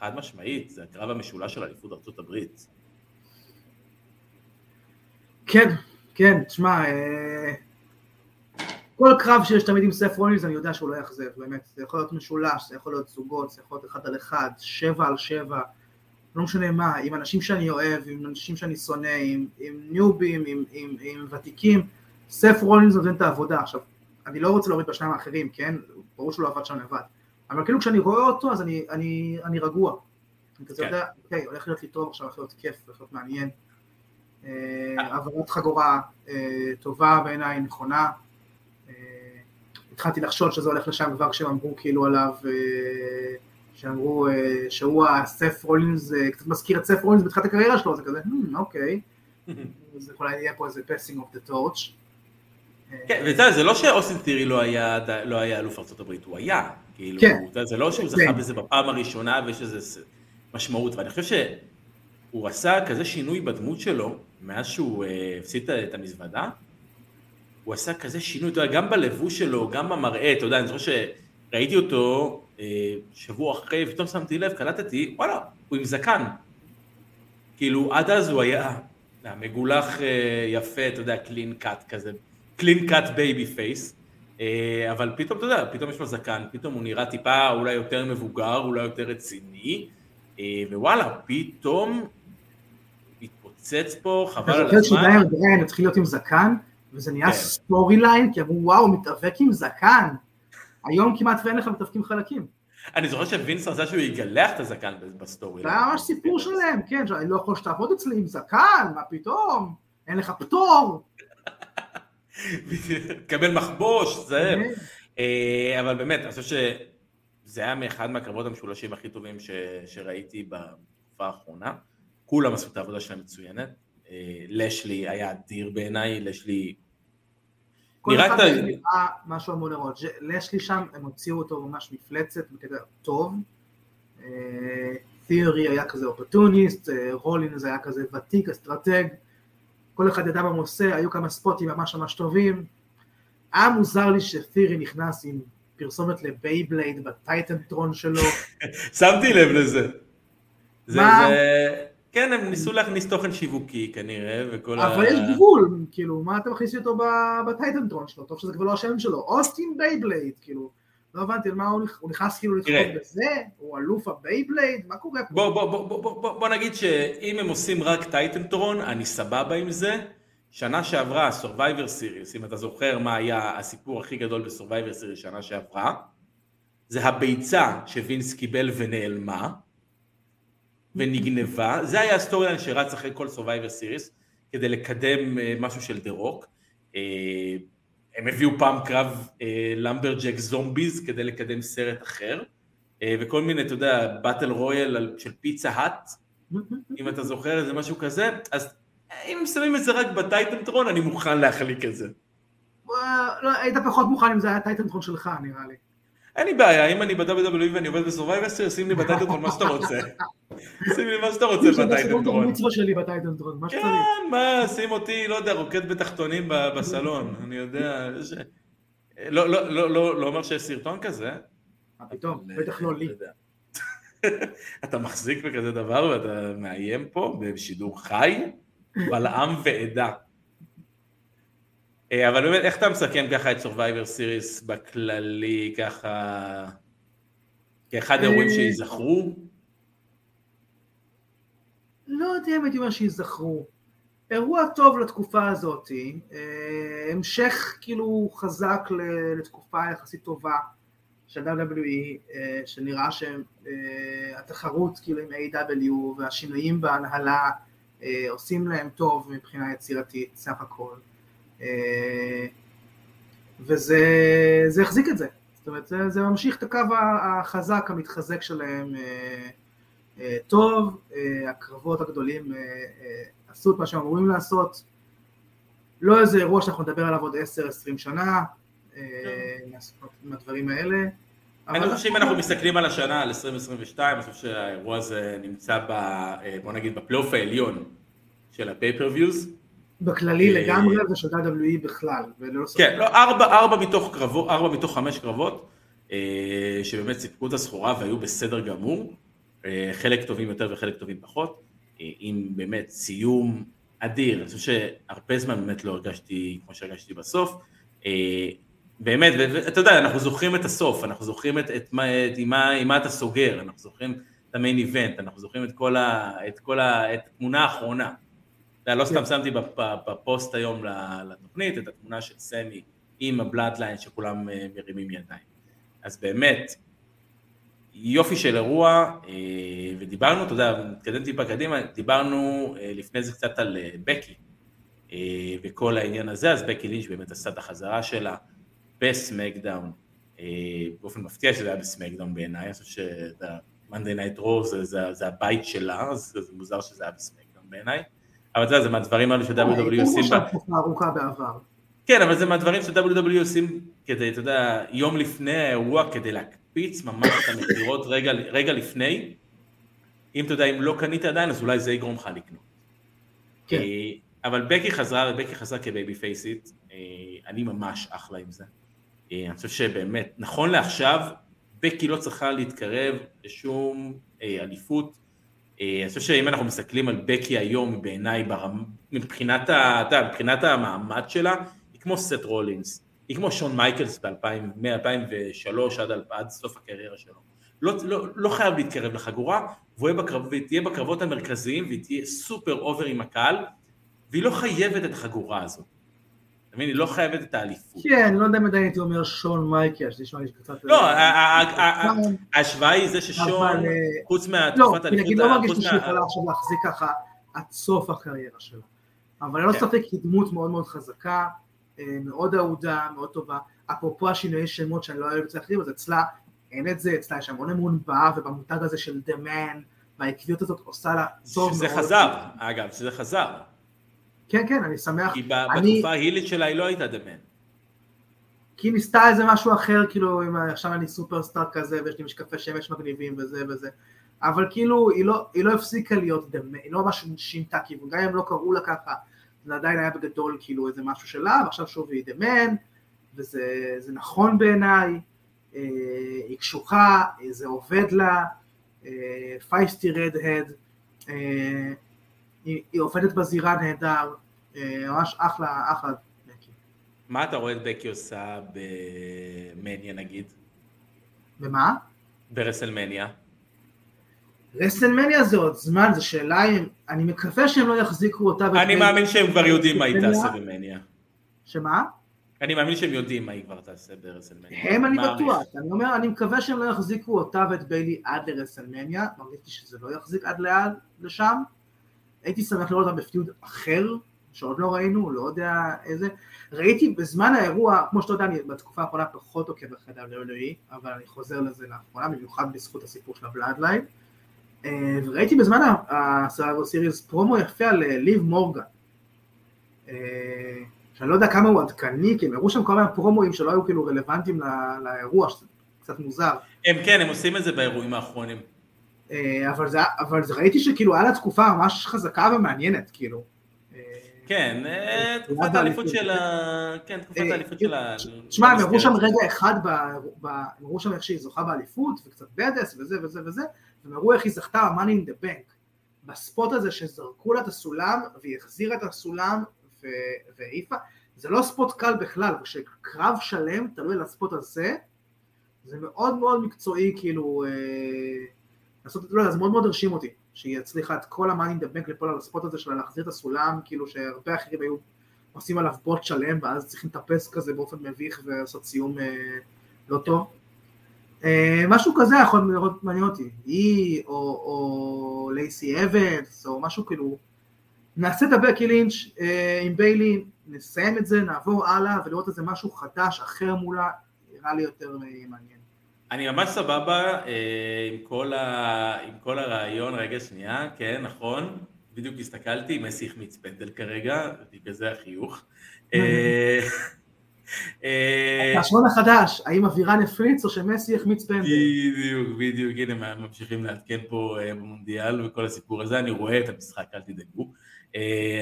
חד משמעית, זה הקרב המשולש של אליפות ארצות הברית. כן, כן, תשמע, אה, כל קרב שיש תמיד עם סף רולינס, אני יודע שהוא לא יאכזב, באמת. זה יכול להיות משולש, זה יכול להיות זוגות, זה יכול להיות אחד על אחד, שבע על שבע, לא משנה מה, עם אנשים שאני אוהב, עם אנשים שאני שונא, עם, עם ניובים, עם, עם, עם ותיקים, סף רולינס נותן את העבודה. עכשיו, אני לא רוצה להוריד בשניים האחרים, כן? ברור שהוא לא עבד שם לבד. אבל כאילו כשאני רואה אותו, אז אני, אני, אני רגוע. אני כזה כן. יודע, אוקיי, הולך להיות לי טוב עכשיו, הולך להיות כיף, הולך להיות מעניין. אה, העברת חגורה אה, טובה בעיניי, נכונה. אה, התחלתי לחשוד שזה הולך לשם כבר כשהם אמרו כאילו עליו, שאמרו שהוא הסף רולינס, קצת מזכיר את סף רולינס בתחילת הקריירה שלו, זה כזה, "הממ, אוקיי, אז אולי יהיה פה איזה passing of the torch. כן, יודע, זה לא שאוסטין תירי לא היה, לא היה אלוף ארצות הברית, הוא היה. כאילו, כן. זה לא שהוא כן. זכה בזה בפעם הראשונה ויש לזה משמעות, ואני חושב שהוא עשה כזה שינוי בדמות שלו, מאז שהוא אה, הפסיד את המזוודה, הוא עשה כזה שינוי, אתה יודע, גם בלבוש שלו, גם במראה, אתה יודע, אני זוכר שראיתי אותו אה, שבוע אחרי, ופתאום שמתי לב, קלטתי, וואלה, הוא עם זקן. כאילו, עד אז הוא היה מגולח אה, יפה, אתה יודע, clean cut כזה, clean cut babyface, אבל פתאום, אתה יודע, פתאום יש לו זקן, פתאום הוא נראה טיפה אולי יותר מבוגר, אולי יותר רציני, ווואלה, פתאום התפוצץ פה, חבל אתה על זוכר הזמן. שדניאל בריאן התחיל להיות עם זקן, וזה נהיה כן. storyline, כי אמרו וואו, מתאבק עם זקן. היום כמעט ואין לך מתאבקים חלקים. אני זוכר שווינס רצה שהוא יגלח את הזקן ב story. זה היה ממש סיפור שלהם, כן, שאני לא יכול שתעבוד אצלי עם זקן, מה פתאום? אין לך פטור. קבל מחבוש, זה... כן. אה, אבל באמת, אני חושב שזה היה מאחד מהקרבות המשולשים הכי טובים ש... שראיתי בתקופה האחרונה. כולם עשו את העבודה שלהם מצוינת. אה, לשלי היה אדיר בעיניי, לשלי... כל נראה אחד את ה- משהו אמור לראות. לשלי שם, הם הוציאו אותו ממש מפלצת, בקטע טוב. תיאורי היה כזה אופורטוניסט, אה, רולינס היה כזה ותיק, אסטרטג. כל אחד ידע מה הוא עושה, היו כמה ספוטים ממש ממש טובים. היה מוזר לי שתיאורי נכנס עם פרסומת לבייבלייד בטייטנטרון שלו. שמתי לב לזה. זה, מה? זה... כן, הם ניסו להכניס תוכן שיווקי כנראה, וכל אבל יש גבול, כאילו, מה אתה מכניס אותו ב titantron שלו? טוב שזה כבר לא השם שלו. אוסטין בייבלייד, כאילו. לא הבנתי על מה הוא הוא נכנס כאילו. לתחום בזה? הוא אלוף הבייבלייד? מה קורה פה? בוא, בוא, בוא, בוא, בוא, בוא, בוא נגיד שאם הם עושים רק titantron, אני סבבה עם זה. שנה שעברה, Survivor Series, אם אתה זוכר מה היה הסיפור הכי גדול ב-Survivor Series שנה שעברה, זה הביצה שוינס קיבל ונעלמה, ונגנבה, זה היה ה story line שרץ אחרי כל Survivor Series, כדי לקדם אה, משהו של דה רוק. אה, הם הביאו פעם קרב lumberjack zombies כדי לקדם סרט אחר, אה, וכל מיני, אתה יודע, battle royal של פיצה האט, אם אתה זוכר איזה משהו כזה, אז אם שמים את זה רק ב titantron, אני מוכן להחליק את זה. אה, לא, היית פחות מוכן אם זה היה titantron שלך, נראה לי. אין לי בעיה, אם אני ב-WWE ואני עובד ב Survivor Series, שים לי ב titantron מה שאתה רוצה. שים לי מה שאתה רוצה ב titantron. המצווה שלי ב titantron, מה שצריך. כן, מה, שים אותי, לא יודע, רוקד בתחתונים בסלון, אני יודע. ש- לא- לא- לא לא- לא אומר שיש סרטון כזה. מה פתאום, בטח לא לי. אתה מחזיק בכזה דבר ואתה מאיים פה בשידור חי, בלעם ועדה. אה, אבל באמת, איך אתה מסכם ככה את Survivor Series בכללי, ככה, כאחד האירועים אה, שיזכרו? לא יודע אם הייתי אומר שיזכרו. אירוע טוב לתקופה הזאת, אה, המשך כאילו חזק לתקופה יחסית טובה של WWE, שנראה שהתחרות כאילו עם A.W והשינויים בהנהלה עושים להם טוב מבחינה יצירתית סך הכל. אה, וזה החזיק את זה, זאת אומרת זה, זה ממשיך את הקו החזק המתחזק שלהם אה, אה, טוב, הקרבות הגדולים עשו את מה שהם אמורים לעשות, לא איזה אירוע שאנחנו נדבר עליו עוד 10-20 שנה, עם הדברים האלה. אני חושב שאם אנחנו מסתכלים על השנה, על 2022, אני חושב שהאירוע הזה נמצא ב... בוא נגיד בפלייאוף העליון של ה pay-per-viewז. בכללי אה, לגמרי ושל WWE בכלל. כן, לא, ארבע, ארבע מתוך קרבות, ארבע מתוך חמש קרבות, אה, שבאמת סיפקו את הסחורה והיו בסדר גמור, אה, חלק טובים יותר וחלק טובים פחות, עם באמת סיום אדיר, אני חושב שהרבה זמן באמת לא הרגשתי כמו שהרגשתי בסוף, באמת, ואתה יודע, אנחנו זוכרים את הסוף, אנחנו זוכרים את, את, מה, את, עם, מה, עם מה אתה סוגר, אנחנו זוכרים את ה main event, אנחנו זוכרים את כל, ה, את כל ה, את התמונה האחרונה. לא סתם כן. שמתי בפוסט היום לתוכנית את התמונה של סמי עם הבלאדליין שכולם אה, מרימים ידיים. אז באמת, יופי של אירוע, אה, ודיברנו, אתה יודע, נתקדם טיפה קדימה, דיברנו אה, לפני זה קצת על בקי וכל העניין הזה, אז בקי לינץ' באמת עשה את החזרה שלה בסמקדאון, באופן מפתיע שזה היה בסמקדאון בעיניי, אני חושב Night Raw זה, זה, זה הבית שלה, אז זה מוזר שזה היה בסמקדאון בעיניי. אבל אתה יודע, זה מהדברים האלה ש-WWE עושים... ארוכה בעבר. כן, אבל זה מהדברים ש-WWE עושים כדי, אתה יודע, יום לפני האירוע, כדי להקפיץ ממש את המכירות רגע, רגע לפני. אם אתה יודע, אם לא קנית עדיין, אז אולי זה יגרום לך לקנות. כן. אה, אבל בקי חזרה, ובקי חזרה כ babyfaceית, אה, אני ממש אחלה עם זה. אה, אני חושב שבאמת, נכון לעכשיו, בקי לא צריכה להתקרב לשום אליפות אה, אני חושב שאם אנחנו מסתכלים על בקי היום בעיניי מבחינת, מבחינת המעמד שלה, היא כמו סט רולינס, היא כמו שון מייקלס מ-2003 עד, עד סוף הקריירה שלו. לא, לא, לא חייב להתקרב לחגורה, והיא בקרב, תהיה בקרבות המרכזיים והיא תהיה super over עם הקהל, והיא לא חייבת את החגורה הזאת. אתה מבין? היא לא חייבת את האליפות. כן, לא יודע אם עדיין הייתי אומר שון מייקל, שזה נשמע לי קצת... לא, ההשוואה היא זה ששון, אה, חוץ מהתקופת האליפות... לא, לא מרגיש לי שהיא יכולה עכשיו להחזיק ככה עד סוף הקריירה שלה. אבל ללא כן. ספק היא דמות מאוד מאוד חזקה, אה, מאוד אהודה, מאוד טובה. אפרופו השינויי שמות שאני לא אוהב את זה אחרים, אז אצלה אין את זה, אצלה יש המון אמון בה, ובמותג הזה של The Man, והעקביות הזאת עושה לה טוב מאוד. שזה חזר, אגב, שזה חזר. כן, כן, אני שמח. כי בתקופה ההילית שלה היא לא הייתה דמן. כי היא ניסתה איזה משהו אחר, כאילו, אם עכשיו אני סופרסטאר כזה, ויש לי משקפי שמש מגניבים וזה וזה. אבל כאילו, היא לא, היא לא הפסיקה להיות דמן, היא לא ממש שינתה כיוון, גם אם לא קראו לה ככה, זה עדיין היה בגדול כאילו איזה משהו שלה, ועכשיו שוב היא דמן, וזה נכון בעיניי, אה, היא קשוחה, זה עובד לה, פייסטי רד-הד, היא, היא עובדת בזירה נהדר, אה, ממש אחלה, אחלה בקי. מה אתה רואה את בקי עושה במניה נגיד? במה? ברסלמניה. רסלמניה זה עוד זמן, זו שאלה אם... אני מקווה שהם לא יחזיקו אותה... אני מאמין שהם כבר יודעים מה היא תעשה במניה. שמה? אני מאמין שהם יודעים מה היא כבר תעשה ב WrestleMania. הם אני בטוח, אני אומר, אני מקווה שהם לא יחזיקו אותה ואת ביילי עד ל WrestleMania, מרגיש לי שזה לא יחזיק עד לאן, לשם, הייתי שמח לראות אותם ב feud אחר, שעוד לא ראינו, לא יודע איזה. ראיתי בזמן האירוע, כמו שאתה יודע, אני בתקופה האחרונה פחות עוקב אחרי WWE, אבל אני חוזר לזה לאחרונה, במיוחד בזכות הסיפור של הבלאדליין. אה, וראיתי בזמן ה Survivor Series promo יפה על אה, ליב מורגן. אה, שאני לא יודע כמה הוא עדכני, כי הם הראו שם כל מיני פרומואים שלא היו כאילו רלוונטיים לאירוע, שזה קצת מוזר. הם כן, הם עושים את זה באירועים האחרונים. אה, אבל, זה, אבל זה ראיתי שכאילו היה לה תקופה ממש חזקה ומעניינת, כאילו. אה, כן, אה, תקופת האליפות של ה... כן, תקופת האליפות של ה... תשמע, הם הראו שם רגע אחד, הם הראו שם איך שהיא זוכה באליפות, וקצת בדס, וזה וזה וזה, והם הראו איך היא זכתה ב-Money in the Bank. בספוט הזה שזרקו לה את הסולם, והיא החזירה את הסולם והעיפה, זה לא ספוט קל בכלל, כשקרב שלם תלוי על הספוט הזה, זה מאוד מאוד מקצועי, כאילו, אה, לעשות, לא יודע, זה מאוד מאוד הרשים אותי, שהיא הצליחה את כל המאני דבק לפה על הספוט הזה שלה להחזיר את הסולם, כאילו שהרבה אחרים היו עושים עליו בוט שלם, ואז צריכים לטפס כזה באופן מביך ולעשות סיום אה, לא טוב. אה, משהו כזה יכול לראות מעניין אותי, היא או, או לייסי אבנס או משהו כאילו, נעשה את הבקי לינץ' אה, עם ביילי, נסיים את זה, נעבור הלאה ולראות איזה משהו חדש, אחר מולה, נראה לי יותר אה, מעניין. אני ממש סבבה אה, עם, כל ה... עם כל הרעיון, רגע שנייה, כן, נכון, בדיוק הסתכלתי, מסי החמיץ פנדל כרגע, בגלל זה החיוך. אה, השעון החדש, האם אבירן הפליץ או שמסי החמיץ פנדל? בדיוק, בדיוק, הנה ממשיכים לעדכן פה במונדיאל וכל הסיפור הזה, אני רואה את המשחק, אל תדאגו.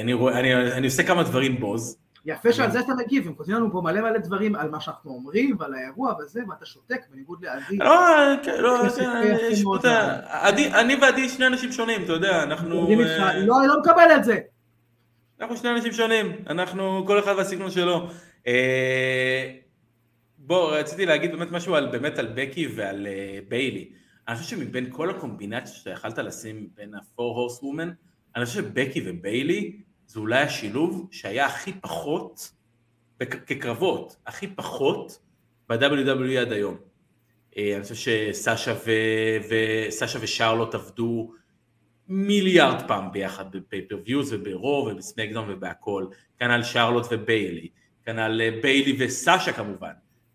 אני, רואה, אני, אני עושה כמה דברים בוז, יפה שעל זה אתה מגיב, הם כותבים לנו פה מלא מלא דברים על מה שאנחנו אומרים ועל האירוע וזה, ואתה שותק בניגוד לעדי. לא, כן, לא, כן, אני ועדי שני אנשים שונים, אתה יודע, אנחנו... אה, לא, אני לא מקבל את זה. אנחנו שני אנשים שונים, אנחנו, כל אחד והסגנון שלו. אה, בוא, רציתי להגיד באמת משהו על, באמת על בקי ועל אה, ביילי. אני חושב שמבין כל הקומבינציה שאתה יכלת לשים בין ה-4 horse woman, אני חושב שבקי וביילי זה אולי השילוב שהיה הכי פחות, כקרבות, הכי פחות ב-WWE עד היום. אה, אני חושב שסאשה, ו... וסאשה ושרלוט עבדו מיליארד פעם ביחד ב pay-per-viewז וברואו ובסמקדאון ובהכל, כנ"ל שרלוט וביילי, כנ"ל אה, ביילי וסאשה כמובן,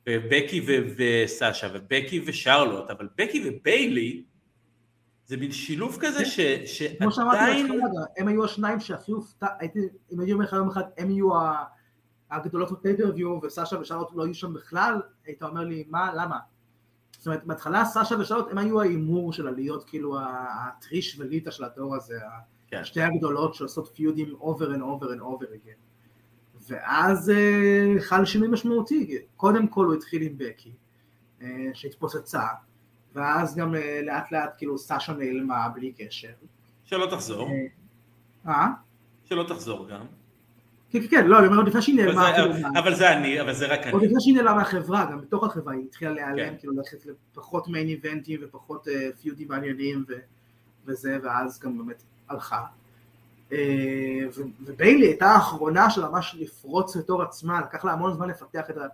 ובקי ו... וסאשה ובקי ושרלוט, אבל בקי וביילי זה מין שילוב כזה ש, שעדיין... כמו שאמרתי בהתחלה, הם היו השניים שהכי הופתע, הייתי, אם הייתי אומר לך יום אחד, הם יהיו הגדולות ב pay-per-view וסשה ושרלוט לא היו שם בכלל, היית אומר לי, מה, למה? זאת אומרת, בהתחלה סשה ושרלוט הם היו ההימור של להיות כאילו הטריש וליטה של הדור הזה, כן. שתי הגדולות שעושות פיודים over and over and over again. ואז אה, חל שינוי משמעותי, קודם כל הוא התחיל עם בקי, אה, שהתפוצצה, ואז גם אה, לאט לאט כאילו סשה נעלמה בלי קשר. שלא תחזור. אה? אה? שלא תחזור גם. כן, כן, כן, לא, אני אומר עוד לפני שהיא נעלמה. אבל זה אני, אבל זה רק אני. עוד לפני שהיא נעלמה מהחברה, גם בתוך החברה היא התחילה להיעלם, כן. כאילו ללכת לפחות מיין איבנטים ופחות אה, פיודים מעניינים וזה, ואז גם באמת הלכה. וביילי הייתה האחרונה של ממש לפרוץ לתור עצמה, לקח לה המון זמן לפתח את ה...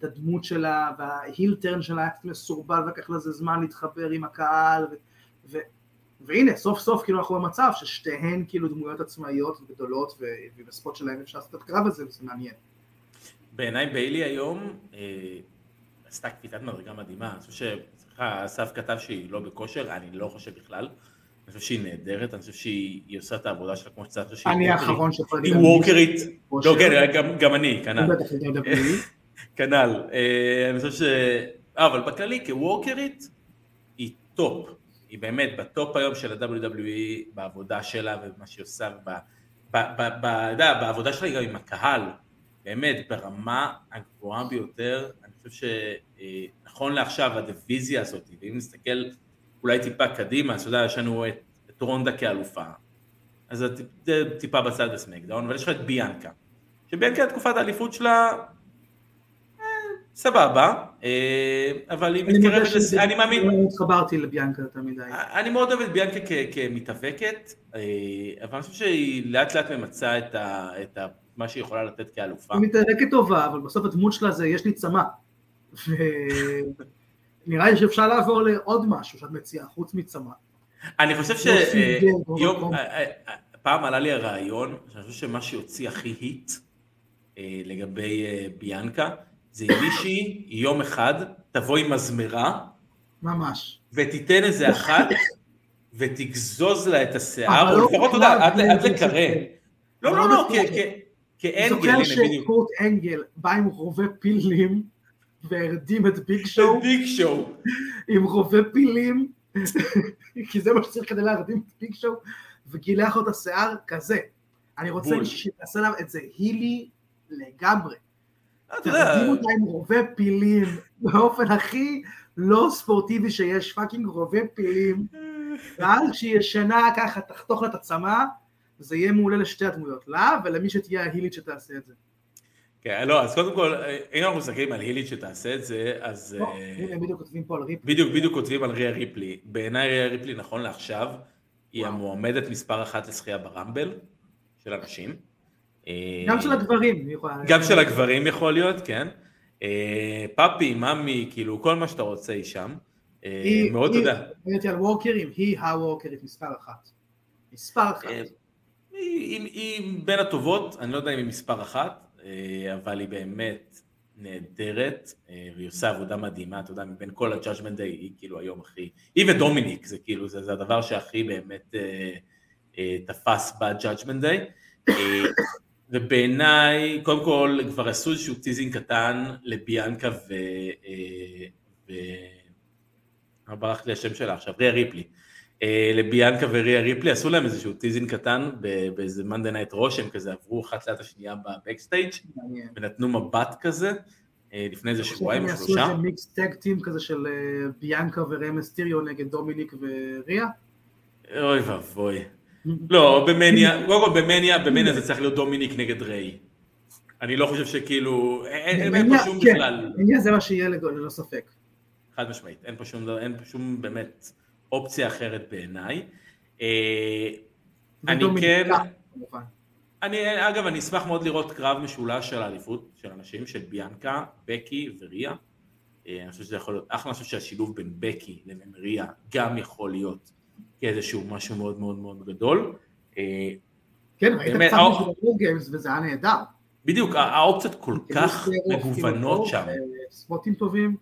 את הדמות שלה, וההילטרן שלה היה קצת מסורבל, ולקח לזה זמן להתחבר עם הקהל, ו, ו, והנה, סוף סוף כאילו אנחנו במצב ששתיהן כאילו דמויות עצמאיות גדולות, וב spot שלהן אפשר לעשות את הקרב הזה, וזה מעניין. בעיניי ביילי היום אה, עשתה קפיצת מדרגה מדהימה, אני חושב סליחה, אסף כתב שהיא לא בכושר, אני לא חושב בכלל. אני חושב שהיא נהדרת, אני חושב שהיא עושה את העבודה שלה כמו שצריך. אני האחרון להגיד. היא workerית. לא, כן, גם אני, כנ"ל. כנ"ל. אה, אני חושב ש... אה, אבל בכללי כ workerית היא top. היא באמת ב top היום של ה-WWE בעבודה שלה ובמה שהיא עושה, בעבודה שלה גם עם הקהל, באמת ברמה הגבוהה ביותר, אני חושב שנכון לעכשיו הדיוויזיה הזאת, ואם נסתכל אולי טיפה קדימה, אז אתה יודע, יש לנו את, את רונדה כאלופה, אז זה טיפה בצד בסמקדאון, אבל יש לך את ביאנקה, שביאנקה תקופת האליפות שלה סבבה, אה, אבל היא מתקרבת, לס... אני מאמין... לא התחברתי לביאנקה יותר מדי. אני מאוד אוהב את ביאנקה כמתאבקת, אה, אבל אני חושב שהיא לאט לאט ממצה את, ה... את ה... מה שהיא יכולה לתת כאלופה. היא מתאבקת טובה, אבל בסוף הדמות שלה זה יש לי צמא. ונראה לי שאפשר לעבור לעוד משהו שאת מציעה, חוץ מצמא. אני חושב שיום, אה, פעם עלה לי הרעיון, שאני חושב שמה שיוציא הכי היט לגבי ביאנקה, זה מישהי יום אחד תבוא עם מזמרה, ממש, ותיתן איזה אחת, ותגזוז לה את השיער, או לא לפחות, אתה יודע, עד לקרן. לא, לא, לא, כאנגל, הנה בדיוק. זוכר שקורט אנגל בא עם רובה פילים, והרדים את ביג שואו. את ביג שואו. עם רובה פילים, כי זה מה שצריך כדי להרדים את ביג שואו, וגילח לו את השיער כזה. אני רוצה שתעשה עליו את זה הילי לגמרי. תרדים אותה עם רובה פילים באופן הכי לא ספורטיבי שיש, fucking רובה פילים, ואז כשהיא ישנה ככה תחתוך לה את הצמה, זה יהיה מעולה לשתי הדמויות, לה ולמי שתהיה ה heelית שתעשה את זה. כן, לא, אז קודם כל, אם אנחנו מסתכלים על heelית שתעשה את זה, אז... לא, בדיוק כותבים פה על ריפלי. בדיוק, בדיוק כותבים על ריה ריפלי. בעיניי ריה ריפלי, נכון לעכשיו, היא. המועמדת מספר אחת לזכייה ב Rumble, של הנשים. גם של הגברים, היא יכולה... גם של הגברים יכול להיות, כן. אה, פאפי, מאמי, כאילו, כל מה שאתה רוצה היא שם. אה, מאוד, אתה היא- מדברת על וורקרים, היא הוורקרית מספר אחת. מספר אחת. אה, היא, בין הטובות, אני לא יודע אם היא מספר אחת, אה, אבל היא באמת נהדרת, אה, והיא עושה עבודה מדהימה, אתה יודע, מבין כל ה-Judgment Day, היא כאילו היום הכי, היא ודומיניק, זה כאילו, זה, זה הדבר שהכי באמת אה, אה, תפס ב-Judgment Day. אה, ובעיניי, קודם כל, כבר עשו איזשהו teasing קטן לביאנקה ו... אה, ו... מה ברח לי השם שלה עכשיו? ריה ריפלי. אה, לביאנקה וריה ריפלי, עשו להם איזשהו teasing קטן באיזה Monday Night Raw כזה, עברו אחת ליד השנייה ב backstage. ונתנו מבט כזה, אה, לפני איזה שבועיים או שלושה. איזה mixed tag team כזה של אה, ביאנקה ורמסטיריו נגד דומיניק וריה. אוי ואבוי. לא, במניה, קודם כל במניה, במניה זה צריך להיות דומיניק נגד ריי. אני לא חושב שכאילו, אין פה במניה, שום כן. בכלל, עניין זה מה שיהיה ללא ספק. חד משמעית, אין פה שום, אין פה שום באמת אופציה אחרת בעיניי. אה, אני כן, כמובן. אני, אגב, אני אשמח מאוד לראות קרב משולש של האליפות של אנשים, של ביאנקה, בקי וריה. אה, אני חושב שזה יכול להיות אחלה, אני חושב שהשילוב בין בקי לבין ריה גם יכול להיות כאיזשהו משהו מאוד מאוד מאוד גדול. אה, כן, ראית קצת משהו ב WarGames וזה היה נהדר. בדיוק, הא- האופציות כל כך כאילו, מגוונות כאילו, שם. spotים טובים.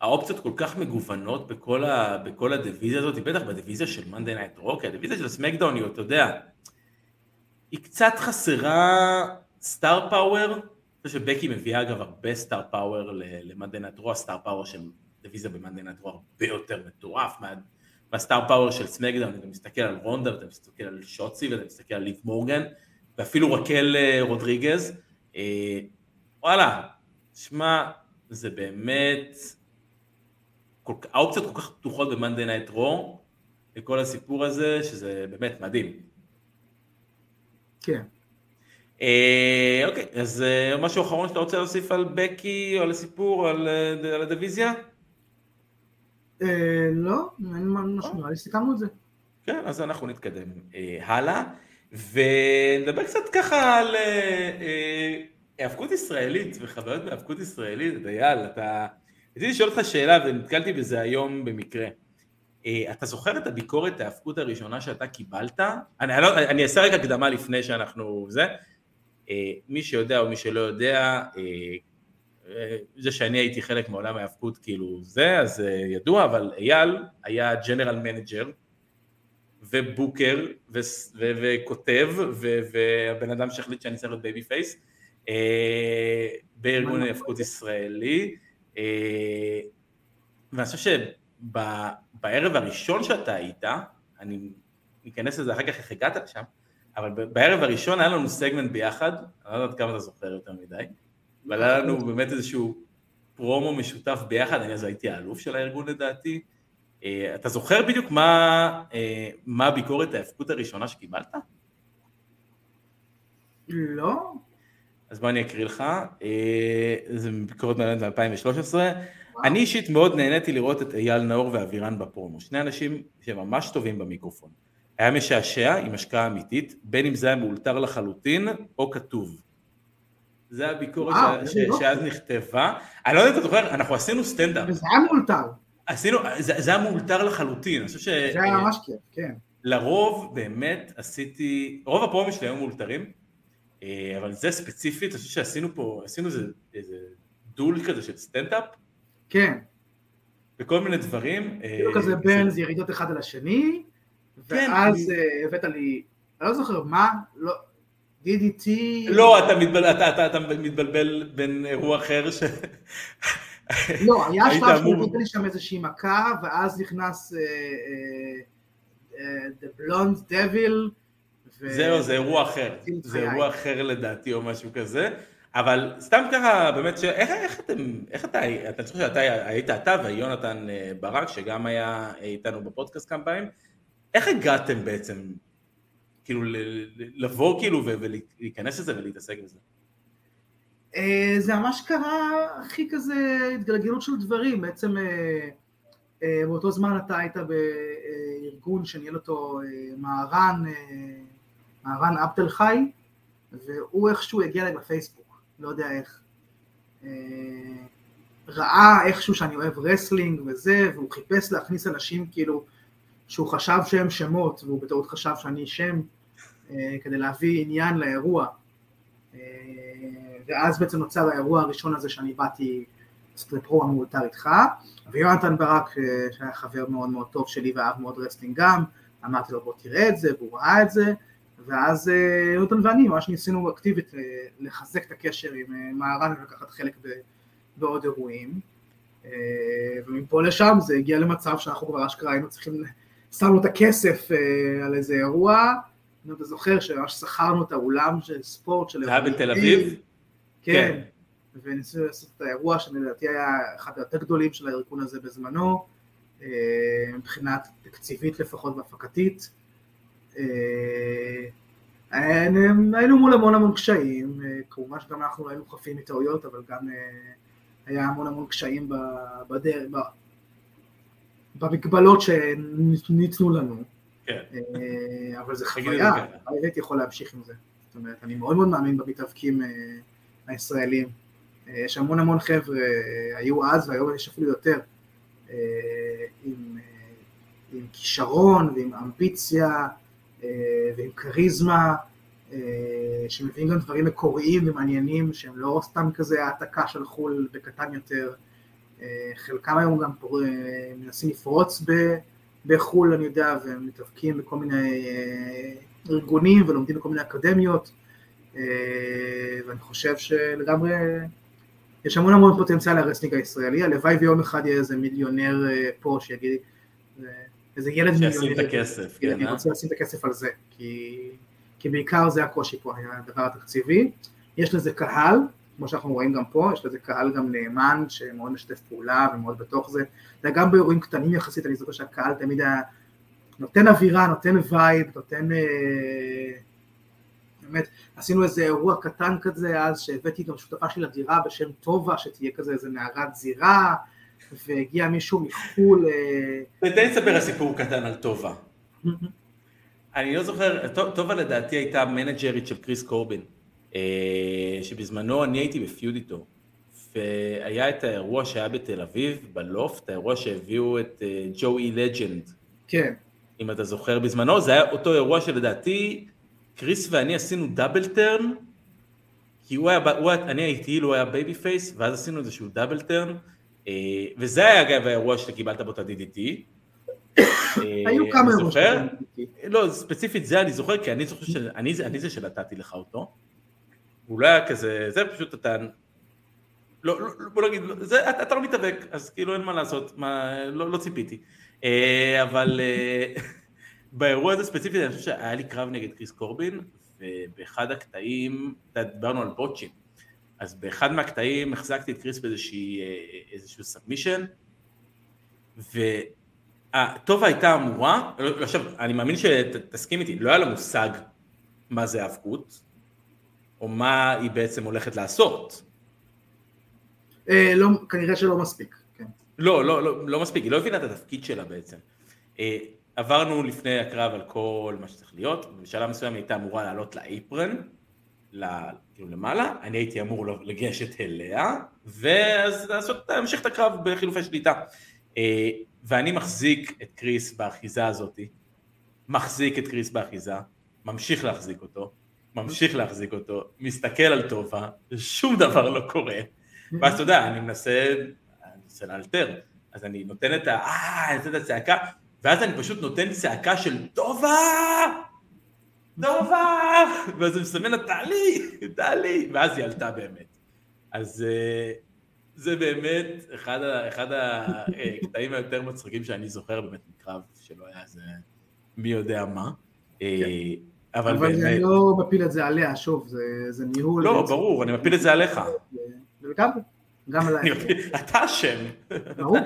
האופציות כל כך מגוונות בכל, ה, בכל הדיוויזיה הזאת, בטח בדיוויזיה של Monday Night Raw, הדיוויזיה של סמקדאון אתה יודע, היא קצת חסרה star power, אני חושב שבקי מביאה אגב הרבה star power Night Raw, ה star power של דיוויזיה Night Raw הרבה יותר מטורף מה, מה star power של SmackDown, אתה מסתכל על רונדה ואתה מסתכל על שוצי ואתה מסתכל על ליב מורגן, ואפילו רקל אה, רודריגז, אה, וואלה, שמע, זה באמת, כל, האופציות כל כך פתוחות ב-Monday Night Raw, לכל הסיפור הזה, שזה באמת מדהים. כן. אה, אוקיי, אז משהו אחרון שאתה רוצה להוסיף על בקי, או על הסיפור, או על, על הדיוויזיה? אה, לא, אין משהו, נראה לי סיכמנו את זה. כן, אז אנחנו נתקדם אה, הלאה, ונדבר קצת ככה על אה, היאבקות ישראלית וחוויות בהיאבקות ישראלית. אייל, אתה... רציתי לשאול אותך שאלה ונתקלתי בזה היום במקרה. אתה זוכר את הביקורת ההאבקות הראשונה שאתה קיבלת? אני, אני, לא, אני אעשה רגע הקדמה לפני שאנחנו... זה. מי שיודע או מי שלא יודע, זה שאני הייתי חלק מעולם ההאבקות כאילו זה, אז אה, ידוע, אבל אייל היה general manager ו booker ו- ו- וכותב ו- והבן אדם שהחליט שאני צריך להיות babyface אה, בארגון ההאבקות ישראלי אה, ואני חושב שבערב הראשון שאתה היית, אני אכנס לזה אחר כך איך הגעת לשם, אבל בערב הראשון היה לנו סגמנט ביחד, אני לא יודעת כמה אתה זוכר יותר מדי, אבל היה לנו באמת איזשהו פרומו משותף ביחד, אני אז הייתי האלוף של הארגון לדעתי. אה, אתה זוכר בדיוק מה, אה, מה הביקורת ההאבקות הראשונה שקיבלת? לא? אז בוא אני אקריא לך, אה, זו ביקורת מעניינת ב-2013. אני אישית מאוד נהניתי לראות את אייל נאור ואבירן בפרומו, שני אנשים שממש טובים במיקרופון. היה משעשע עם השקעה אמיתית, בין אם זה היה מאולתר לחלוטין או כתוב. זה הביקורת ש- ש-. שאז נכתבה. אני לא יודע אם אתה זוכר, אנחנו עשינו סטנדאפ. וזה היה מאולתר. עשינו, זה, זה היה מאולתר לחלוטין, אני חושב ש... זה היה ממש כיף, כן. לרוב באמת עשיתי, רוב הפרומים שלי היו מאולתרים, אה, אבל זה ספציפית, אני חושב שעשינו פה, עשינו איזה, איזה דול כזה של סטנדאפ, כן. וכל מיני דברים. אה, כאילו כזה ברנס ירידות אחד על השני, כן, ואז אה, הבאת לי, אני לא זוכר מה, לא, DDT, לא, אתה מתבלבל, אתה, אתה, אתה מתבלבל בין אירוע אחר ש... לא, היה שלב שהוא נותן לי שם איזושהי מכה, ואז נכנס אה, אה, אה, The Blonde Devil, ו- זהו, זה אירוע אחר, זה. אירוע אחר לדעתי או משהו כזה. אבל סתם ככה, באמת, ש... איך, איך אתם, איך אתה, אתה חושב שאתה היית אתה ויונתן ברק, שגם היה איתנו בפודקאסט כמה פעמים, איך הגעתם בעצם, כאילו, לבוא כאילו ולהיכנס לזה ולהתעסק בזה? אה, זה ממש קרה הכי כזה התגלגלות של דברים, בעצם אה, באותו זמן אתה היית בארגון שניהל אותו מהרן, מהרן עבד אל חי, והוא איכשהו הגיע אליי בפייסבוק. לא יודע איך. אה, ראה איכשהו שאני אוהב wrestling וזה, והוא חיפש להכניס אנשים כאילו, שהוא חשב שהם שמות, והוא בטעות חשב שאני שם, אה, כדי להביא עניין לאירוע. אה, ואז בעצם נוצר האירוע הראשון הזה שאני באתי לעשות פרומו מאולתר איתך, ויונתן ברק, שהיה חבר מאוד מאוד טוב שלי ואהב מאוד wrestling גם, אמרתי לו בוא תראה את זה, והוא ראה את זה, ואז יונתן ואני ממש ניסינו אקטיבית אה, לחזק את הקשר עם אה, מהר"ן ולקחת חלק בעוד אירועים. אה, ומפה לשם זה הגיע למצב שאנחנו כבר אשכרה היינו צריכים, שמנו את הכסף על איזה אירוע, אם אתה זוכר שממש שכרנו את האולם של ספורט של... זה היה בתל אביב? כן, כן. וניסינו לעשות את האירוע שלדעתי היה אחד היותר גדולים של הארגון הזה בזמנו, מבחינת תקציבית לפחות והפקתית. אה, היינו מול המון המון קשיים, אה, כמובן שגם אנחנו היינו חפים מטעויות, אבל גם אה, היה המון המון קשיים בדרך, במגבלות שניתנו לנו. כן. אבל זה חוויה, הייתי יכול להמשיך עם זה. זאת אומרת, אני מאוד מאוד מאמין במתאבקים הישראלים. יש המון המון חבר'ה, היו אז והיום יש אפילו יותר, עם, עם כישרון ועם אמביציה. אה, ועם כריזמה, אה, שמביאים גם דברים מקוריים ומעניינים שהם לא סתם כזה העתקה של חו"ל בקטן יותר. אה, חלקם היום גם. מנסים לפרוץ בחו"ל, אני יודע, והם מתאבקים בכל מיני ארגונים ולומדים בכל מיני אקדמיות, ואני חושב שלגמרי יש המון המון פוטנציאל ל wrestling הישראלי, הלוואי ויום אחד יהיה איזה מיליונר פה שיגיד איזה ילד מיליונר. שישים את הכסף, כן, אני אה? רוצה לשים את הכסף על זה, כי, כי בעיקר זה הקושי פה, הדבר התקציבי. יש לזה קהל, כמו שאנחנו רואים גם פה, יש לזה קהל גם נאמן, שמאוד משתף פעולה ומאוד בתוך זה. זה גם באירועים קטנים יחסית, אני זוכר שהקהל תמיד היה נותן אווירה, נותן vibe, נותן... אה, באמת, עשינו איזה אירוע קטן כזה אז, שהבאתי גם שותפה שלי לדירה בשם טובה, שתהיה כזה איזה נערת זירה, והגיע מישהו מחו"ל. תן לי לספר סיפור קטן על טובה. אני לא זוכר, טובה לדעתי הייתה מנג'רית של קריס קורבין, אה, שבזמנו אני הייתי בפיוד איתו, והיה את האירוע שהיה בתל אביב, בלופט, האירוע שהביאו את אה, ג'וי לג'נד. כן. אם אתה זוכר בזמנו, זה היה אותו אירוע שלדעתי קריס ואני עשינו double turn, כי הוא היה, הוא, אני הייתי, הוא היה babyface, ואז עשינו איזשהו double turn, אה, וזה היה אגב האירוע שקיבלת בו את ה-DDT. היו כמה אירועים. לא, ספציפית זה אני זוכר, כי אני זוכר שאני זה שנתתי לך אותו. הוא לא היה כזה, זה פשוט אתה... לא, לא, בוא נגיד, זה, אתה, אתה לא מתאבק, אז כאילו אין מה לעשות, מה, לא, לא ציפיתי. אה, אבל אה, באירוע הזה ספציפית אני חושב שהיה לי קרב נגד קריס קורבין, ובאחד הקטעים, דיברנו על בוטשים. אז באחד מהקטעים החזקתי את קריס באיזשהו סאבמישן, וטובה הייתה אמורה, לא, עכשיו אני מאמין שתסכים איתי, לא היה לה מושג מה זה האבקות, או מה היא בעצם הולכת לעשות. אה, לא, כנראה שלא מספיק, כן. לא, לא, לא, לא מספיק, היא לא הבינה את התפקיד שלה בעצם. אה, עברנו לפני הקרב על כל מה שצריך להיות, ובשלב מסוים היא הייתה אמורה לעלות לאייפרן, כאילו למעלה, אני הייתי אמור לגשת אליה, ואז לעשות, להמשיך את הקרב בחילופי שליטה. אה, ואני מחזיק את קריס באחיזה הזאתי, מחזיק את קריס באחיזה, ממשיך להחזיק אותו, ממשיך להחזיק אותו, מסתכל על טובה, שום דבר לא קורה, ואז אתה יודע, אני מנסה, אני מנסה לאלתר, אז אני נותן את ה... אה, אני נותן את הצעקה, ואז אני פשוט נותן צעקה של טובה! טובה! ואז הוא מסמן לה, תעלי, תעלי, ואז היא עלתה באמת. אז אה, זה באמת אחד, אחד הקטעים היותר מצחיקים שאני זוכר באמת מקרב, שלא היה איזה מי יודע מה. אה, כן. אבל אבל אני לא מפיל את זה עליה, שוב, זה- זה ניהול. לא, וזה- ברור, אני מפיל את זה עליך. לגמרי, גם עליי. אתה אשם. ברור,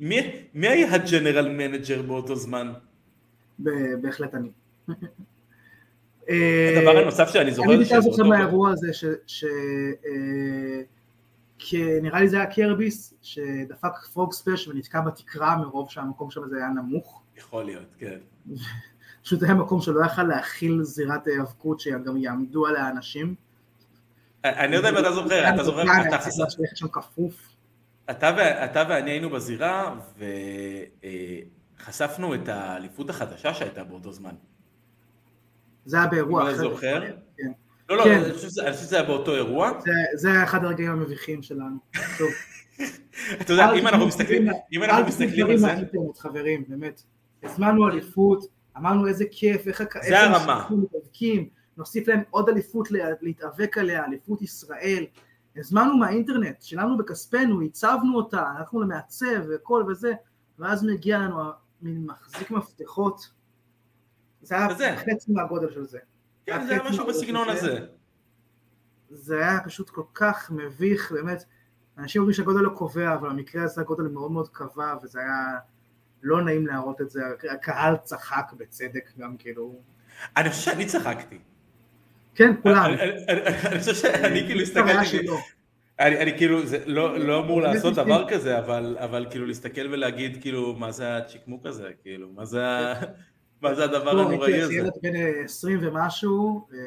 מי- היה ה general manager באותו זמן? בהחלט אני. הדבר הנוסף שאני זוכר אני מתאר שבאותו- מהאירוע הזה, ש... ש אה, לי זה היה קרביס, שדפק frog splash ונתקע בתקרה מרוב שהמקום שם זה היה נמוך. יכול להיות, כן. פשוט היה מקום שלא יכל להכיל זירת היאבקות שגם יעמדו עליה אנשים. אני לא יודע אם אתה זוכר, אתה זוכר, אתה ואני היינו בזירה וחשפנו את האליפות החדשה שהייתה באותו זמן. זה היה באירוע אחר. זוכר? כן. לא, לא, כן. אני חושב שזה- אני היה באותו אירוע. זה- זה היה אחד הרגעים המביכים שלנו. אתה יודע, אם אנחנו מסתכלים, דברים- אם אל על זה, מהאינטרנט, חברים, באמת. הזמנו אליפות, אמרנו איזה כיף, איך זה הרמה. מתאבקים, נוסיף להם עוד אליפות לה- להתאבק עליה, אליפות ישראל. הזמנו מהאינטרנט, שילמנו בכספנו, הצבנו אותה, הלכנו למעצב וכל וזה, ואז מגיע לנו מין מחזיק מפתחות. זה היה וזה. חצי מהגודל של זה. כן, זה היה משהו בסגנון הזה. זה היה פשוט כל כך מביך, באמת. אנשים אומרים שהגודל לא קובע, אבל במקרה הזה הגודל מאוד מאוד קבע, וזה היה לא נעים להראות את זה. הקהל צחק בצדק גם, כאילו... אני חושב שאני צחקתי. כן, כולם. אני- חושב שאני כאילו זה היה הסתכלתי. אני אני כאילו, זה לא לא אמור לעשות. דבר כזה, אבל אבל כאילו להסתכל ולהגיד כאילו, מה זה הצ'יקמוק הזה, כאילו, מה זה ה- מה זה הדבר הנוראי הייתי הזה. ילד בן אה, 20 ומשהו, אה,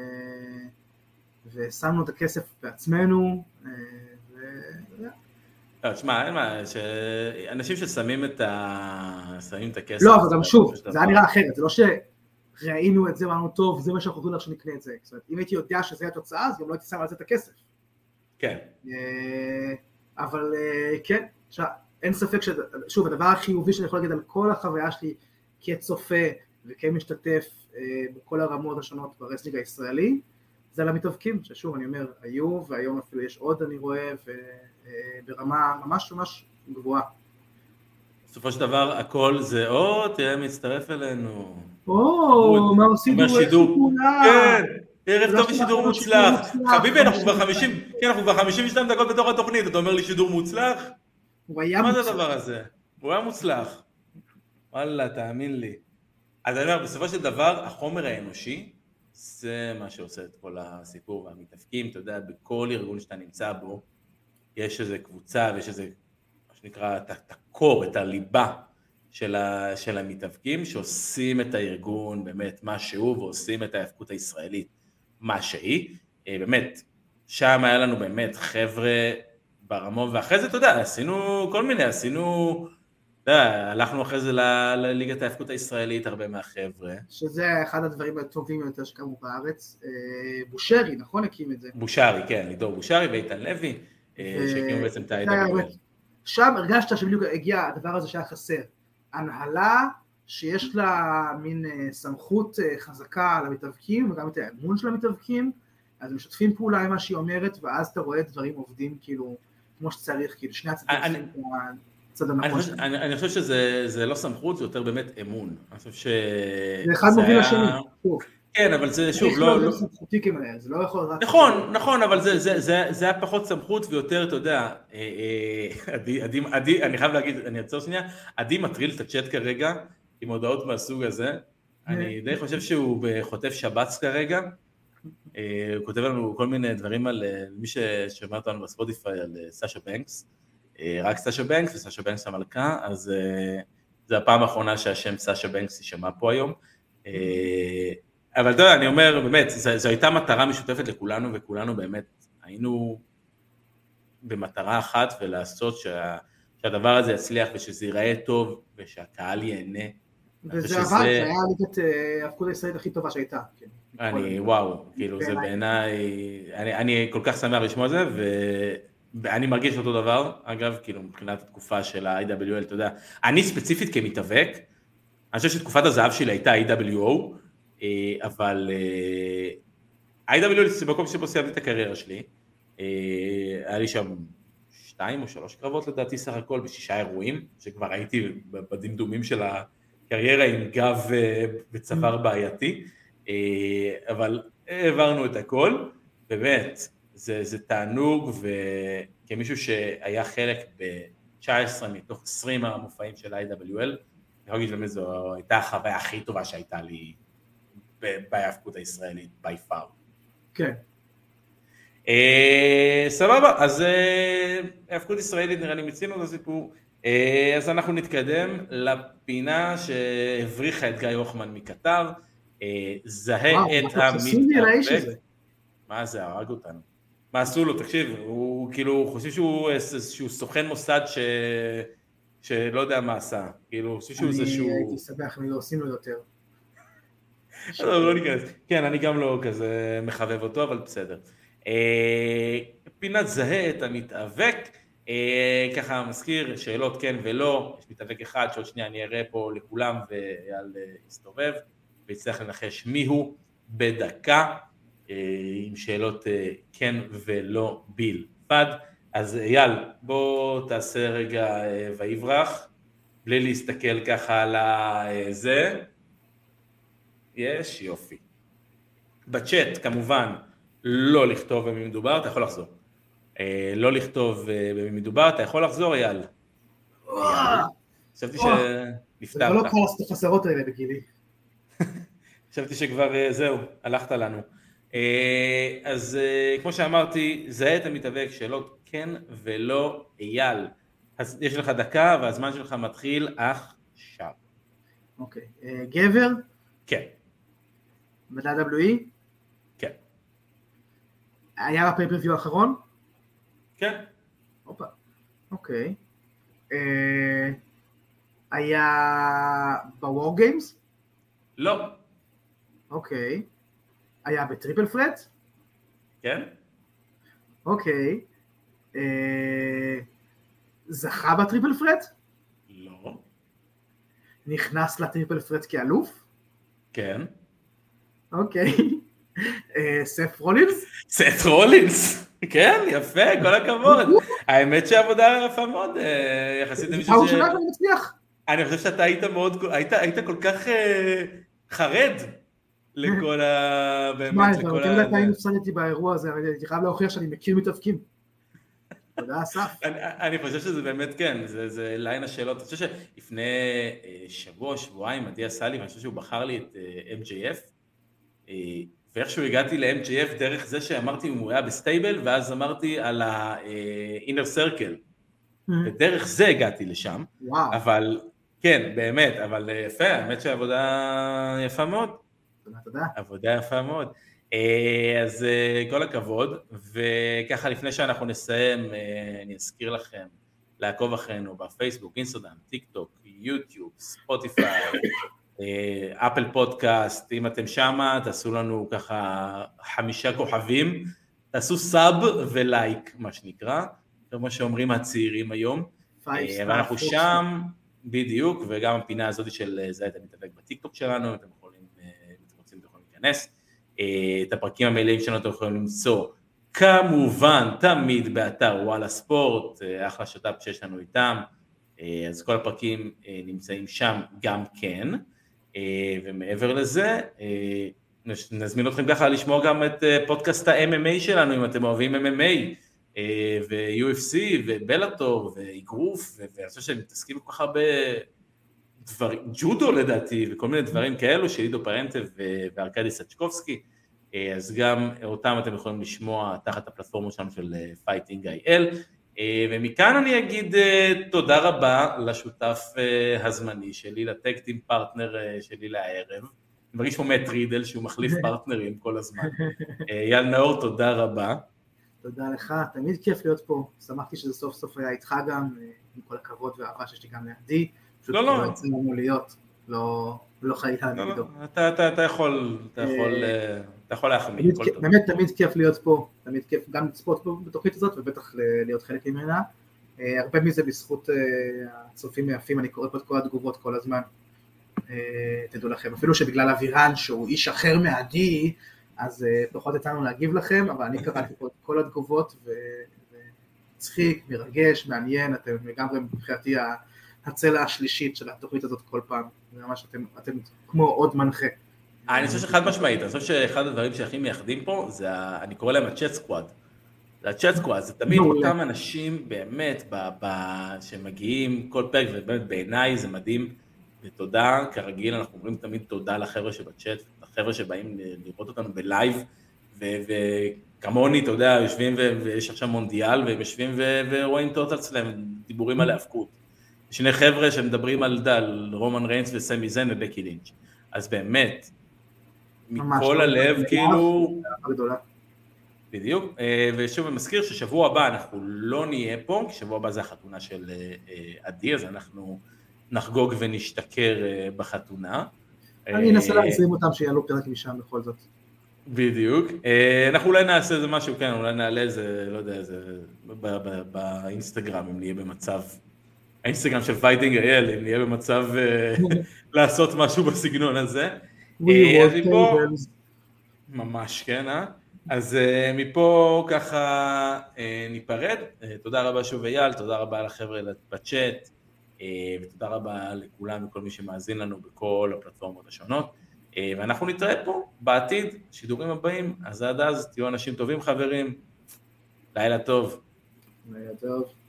ושמנו את הכסף בעצמנו, אה, לא, תשמע, אין מה, אנשים ששמים את ה... שמים את הכסף. לא, אבל גם שוב, של זה היה. נראה אחרת, זה לא שראינו את זה ואמרנו, טוב, זה מה שאנחנו יכולים לך שנקנה את זה. זאת אומרת, אם הייתי יודע שזה התוצאה, אז גם לא הייתי שם על זה את הכסף. כן. אה, אבל אה, כן, עכשיו, אין ספק ש... שוב, הדבר החיובי שאני יכול להגיד על כל החוויה שלי כצופה וכמשתתף אה, בכל הרמות השונות ב wrestling הישראלי, זה על המתאבקים, ששוב, אני אומר, היו, והיום אפילו יש עוד, אני רואה, וברמה ממש ממש גבוהה. בסופו של דבר הכל זה, או, תראה מי מצטרף אלינו. או, מה עושים שידור. כן, ערב טוב לא ושידור שידור מוצלח. מוצלח. חביבי, אנחנו כבר 50, כן, אנחנו כבר 52 דקות בתוך התוכנית, אתה אומר לי שידור מוצלח? הוא היה מה זה מוצלח. הדבר הזה? הוא היה מוצלח. וואלה, תאמין לי. אז אני אומר, בסופו של דבר, החומר האנושי, זה מה שעושה את כל הסיפור והמתאפקים, אתה יודע, בכל ארגון שאתה נמצא בו, יש איזה קבוצה ויש איזה, מה שנקרא, את הקור, את הליבה של, ה, של המתאבקים, שעושים את הארגון באמת מה שהוא, ועושים את ההאבקות הישראלית מה שהיא. אה, באמת, שם היה לנו באמת חבר'ה ברמות, ואחרי זה, אתה יודע, עשינו כל מיני, עשינו, יודע, הלכנו אחרי זה לליגת ההאבקות הישראלית, הרבה מהחבר'ה. שזה אחד הדברים הטובים יותר שקמו בארץ. אה, בושרי, נכון? הקים את זה. בושרי, כן, לידור בושרי ואיתן לוי, אה, ו- שהקימו בעצם את. באמת- שם הרגשת שבדיוק הגיע הדבר הזה שהיה חסר. הנהלה שיש לה מין אה, סמכות אה, חזקה על המתאבקים וגם את האמון של המתאבקים, אז הם משתפים פעולה עם מה שהיא אומרת, ואז אתה רואה דברים עובדים כאילו כמו שצריך, כאילו שני הצדדים הצד אני הנכון. אני אני חושב שזה זה לא סמכות, זה יותר באמת אמון. אני חושב ש... זה אחד מוביל לשני. כן, אבל זה שוב, לא... לא- סמכותי כמנהל, זה לא יכול רק... נכון, נכון, אבל זה, היה פחות סמכות ויותר, אתה יודע, אה, אה, עדי, אני חייב להגיד, אני אעצור שנייה, עדי מטריל את הצ'אט כרגע עם הודעות מהסוג הזה, אני די חושב שהוא חוטף שבץ כרגע, אה, הוא כותב לנו כל מיני דברים על אה, מי ששומע אותנו בספוטיפיי, על אה, סאשה בנקס, אה, רק סאשה בנקס וסאשה בנקס המלכה, אז אה, זו הפעם האחרונה שהשם סאשה בנקס יישמע פה היום. אה, אבל אתה יודע, אני אומר, באמת, זו, זו הייתה מטרה משותפת לכולנו, וכולנו באמת היינו במטרה אחת, ולעשות שה, שהדבר הזה יצליח, ושזה ייראה טוב, ושהקהל ייהנה. וזה עבד, זה היה ליגת אה, ההפקות הישראלית הכי טובה שהייתה. כן. אני, וואו, כאילו זה בעיניי. אני, אני כל כך שמח לשמוע את זה, ואני מרגיש אותו דבר, אגב, כאילו מבחינת התקופה של ה-IWL, אתה יודע, אני ספציפית כמתאבק, אני חושב שתקופת הזהב שלי הייתה IWO, אה, אבל אה, IWL זה מקום שבו סיימתי את הקריירה שלי, אה, היה לי שם שתיים או שלוש קרבות לדעתי סך הכל בשישה אירועים, שכבר הייתי בדמדומים של הקריירה עם גב אה, וצוואר בעייתי. אה, אבל העברנו את הכל, באמת, זה, זה תענוג, וכמישהו שהיה חלק ב-19 מתוך 20 המופעים של ה-IWL, אני יכול להגיד שבאמת זו הייתה החוויה הכי טובה שהייתה לי בהיאבקות הישראלית, by far. כן. Uh, סבבה, אז היאבקות uh, ישראלית נראה לי מיצינו את הסיפור. Uh, אז אנחנו נתקדם לפינה שהבריחה את גיא הוחמן מקטר. Uh, זהה את המתאבק. מה זה, הרג אותנו. מה עשו לו, תקשיב, הוא כאילו, חושבים שהוא איזשהו סוכן מוסד ש... שלא יודע מה עשה. כאילו, חושבים שהוא אני איזשהו... הייתי שמח אם היו עושים לו יותר. לא, לא ניכנס. כן, אני גם לא כזה מחבב אותו, אבל בסדר. אה, פינת זהה את המתאבק, אה, ככה מזכיר, שאלות כן ולא, יש מתאבק אחד שעוד שנייה אני אראה פה לכולם ואייל אה, יסתובב ויצטרך לנחש מיהו בדקה, אה, עם שאלות אה, כן ולא בלבד. אז אייל, בוא תעשה רגע אה, ויברח, בלי להסתכל ככה על הזה. יש, יופי. בצ'אט כמובן לא לכתוב במי מדובר, אתה יכול לחזור. אה, לא לכתוב אה, במי מדובר, אתה יכול לחזור אייל. חשבתי זה כבר לא שנפטרת, כל החסרות האלה בגילי. חשבתי שכבר אה, זהו, הלכת לנו. אה, אז אה, כמו שאמרתי, זהה את המתאבק, שאלות כן ולא אייל. אז יש לך דקה והזמן שלך מתחיל עכשיו. אוקיי. אה, גבר, כן, ב-WWE, כן, היה בפייפריוויו האחרון? כן, הופה. אוקיי. היה בוור גיימס? לא, אוקיי. היה בטריפל פרט? כן, אוקיי. אה, זכה ב triple threat? לא, נכנס ל triple threat כאלוף? כן. אוקיי. אה, סת' רולינס? סת' רולינס, כן, יפה, כל הכבוד. האמת שהעבודה יפה מאוד, אה, יחסית למישהו פעם ש... ראשונה שאני מצליח. אני חושב שאתה היית מאוד, היית, כל כך אה, חרד לכל ה... באמת, אתה לכל נותן ה... לדעת האם הפסדתי באירוע הזה, הייתי חייב להוכיח שאני מכיר מתאבקים. תודה אסף. אני, אני חושב שזה באמת כן, זה, line השאלות. אני חושב שלפני אה, שבוע, שבועיים, עדי עשה לי, ואני חושב שהוא בחר לי את אה, MJF, אה, ואיכשהו הגעתי ל-MJF דרך זה שאמרתי אם הוא היה ב stable, ואז אמרתי על ה-inner circle, ודרך זה הגעתי לשם, אבל כן, באמת, אבל יפה, האמת שהעבודה יפה מאוד. תודה, תודה. עבודה יפה מאוד. אה, אז אה, כל הכבוד, וככה לפני שאנחנו נסיים, אה, אני אזכיר לכם לעקוב אחרינו בפייסבוק, אינסטגרם, טיק טוק, יוטיוב, ספוטיפיי, אפל פודקאסט, אם אתם שמה, תעשו לנו ככה חמישה כוכבים, תעשו sub ולייק, מה שנקרא, כמו שאומרים הצעירים היום. ואנחנו. שם, בדיוק, וגם הפינה הזאת של זה אתה מתאבק בטיקטוק שלנו, אם אתם יכולים, אה, אם אתם רוצים, אתם יכולים להיכנס. אה, את הפרקים המלאים שלנו אתם יכולים למצוא, כמובן, תמיד באתר וואלה ספורט, אה, אחלה שת"פ שיש לנו איתם, אה, אז כל הפרקים נמצאים שם גם כן, ומעבר לזה, נזמין אתכם ככה לשמוע גם את פודקאסט ה-MMA שלנו, אם אתם אוהבים MMA, ו-UFC ובלאטור ואגרוף, ואני חושב שהם מתעסקים כל כך הרבה דברים, ג'ודו לדעתי, וכל מיני דברים כאלו של עידו פריאנטה וארכדי סצ'קובסקי, אה, אז גם אותם אתם יכולים לשמוע תחת הפלטפורמה שלנו של Fighting IL, ומכאן אני אגיד אה, תודה רבה לשותף אה, הזמני שלי, ל tag team partner אה, שלי לערב, אני מרגיש פה מאט רידל שהוא מחליף פרטנרים כל הזמן, אה, אייל נאור תודה רבה. תודה לך, תמיד כיף להיות פה. שמחתי שזה סוף סוף היה איתך גם, אה, עם כל הכבוד והאהבה שיש לי גם לידי. פשוט לא, לא. יצא לנו להיות, לא לא חייתה לא. לא, אתה, אתה, אתה יכול, אתה יכול, אה, אתה יכול להחמיא, הכל טוב. באמת תמיד כיף להיות פה, תמיד כיף גם לצפות פה בתוכנית הזאת ובטח להיות חלק ממנה. אה, הרבה מזה בזכות אה, הצופים היפים, אני קורא פה את כל התגובות כל הזמן. אה, תדעו לכם, אפילו שבגלל אבירן שהוא איש אחר מעדי, אז אה, פחות יצאנו להגיב לכם, אבל אני קראתי פה את כל התגובות ו- ומצחיק, מרגש, מעניין, אתם לגמרי מבחינתי הצלע השלישית של התוכנית הזאת כל פעם, זה ממש אתם, אתם כמו עוד מנחה אני חושב שחד משמעית, אני חושב שאחד הדברים שהכי מייחדים פה, זה, אני קורא להם ה chat squad. זה ה chat squad, זה תמיד. אותם אנשים באמת, ב, ב, שמגיעים כל פרק, ובאמת בעיניי זה מדהים, ותודה, כרגיל אנחנו אומרים תמיד תודה לחבר'ה שבצ'אט, לחבר'ה שבאים לראות אותנו בלייב, ו- וכמוני, אתה יודע, יושבים ויש עכשיו מונדיאל, והם יושבים ורואים טוטל סלאם, דיבורים על ההאבקות. שני חבר'ה שמדברים על, על רומן ריינס וסמי זן ובקי לינץ'. אז באמת, מכל הלב, כאילו. בדיוק, אה, ושוב אני מזכיר ששבוע הבא אנחנו לא נהיה פה, כי שבוע הבא זה החתונה של אה, אה, עדי, אז אנחנו נחגוג ונשתכר בחתונה. אני אנסה להזרים אותם שיעלו פרק משם בכל זאת. בדיוק. אנחנו אולי נעשה איזה משהו, כן, אולי נעלה איזה, לא יודע, איזה, באינסטגרם, אם נהיה במצב, האינסטגרם של פייטינג אייל, אם נהיה במצב אה, לעשות משהו בסגנון הזה. אה, מפה-. ממש כן, אה? אז uh, מפה ככה ניפרד. תודה רבה שוב אייל, תודה רבה לחבר'ה בצ'אט, ותודה רבה לכולם וכל מי שמאזין לנו בכל הפלטפורמות השונות. ואנחנו נתראה פה בעתיד, שידורים הבאים, אז עד אז תהיו אנשים טובים חברים, לילה טוב. לילה טוב.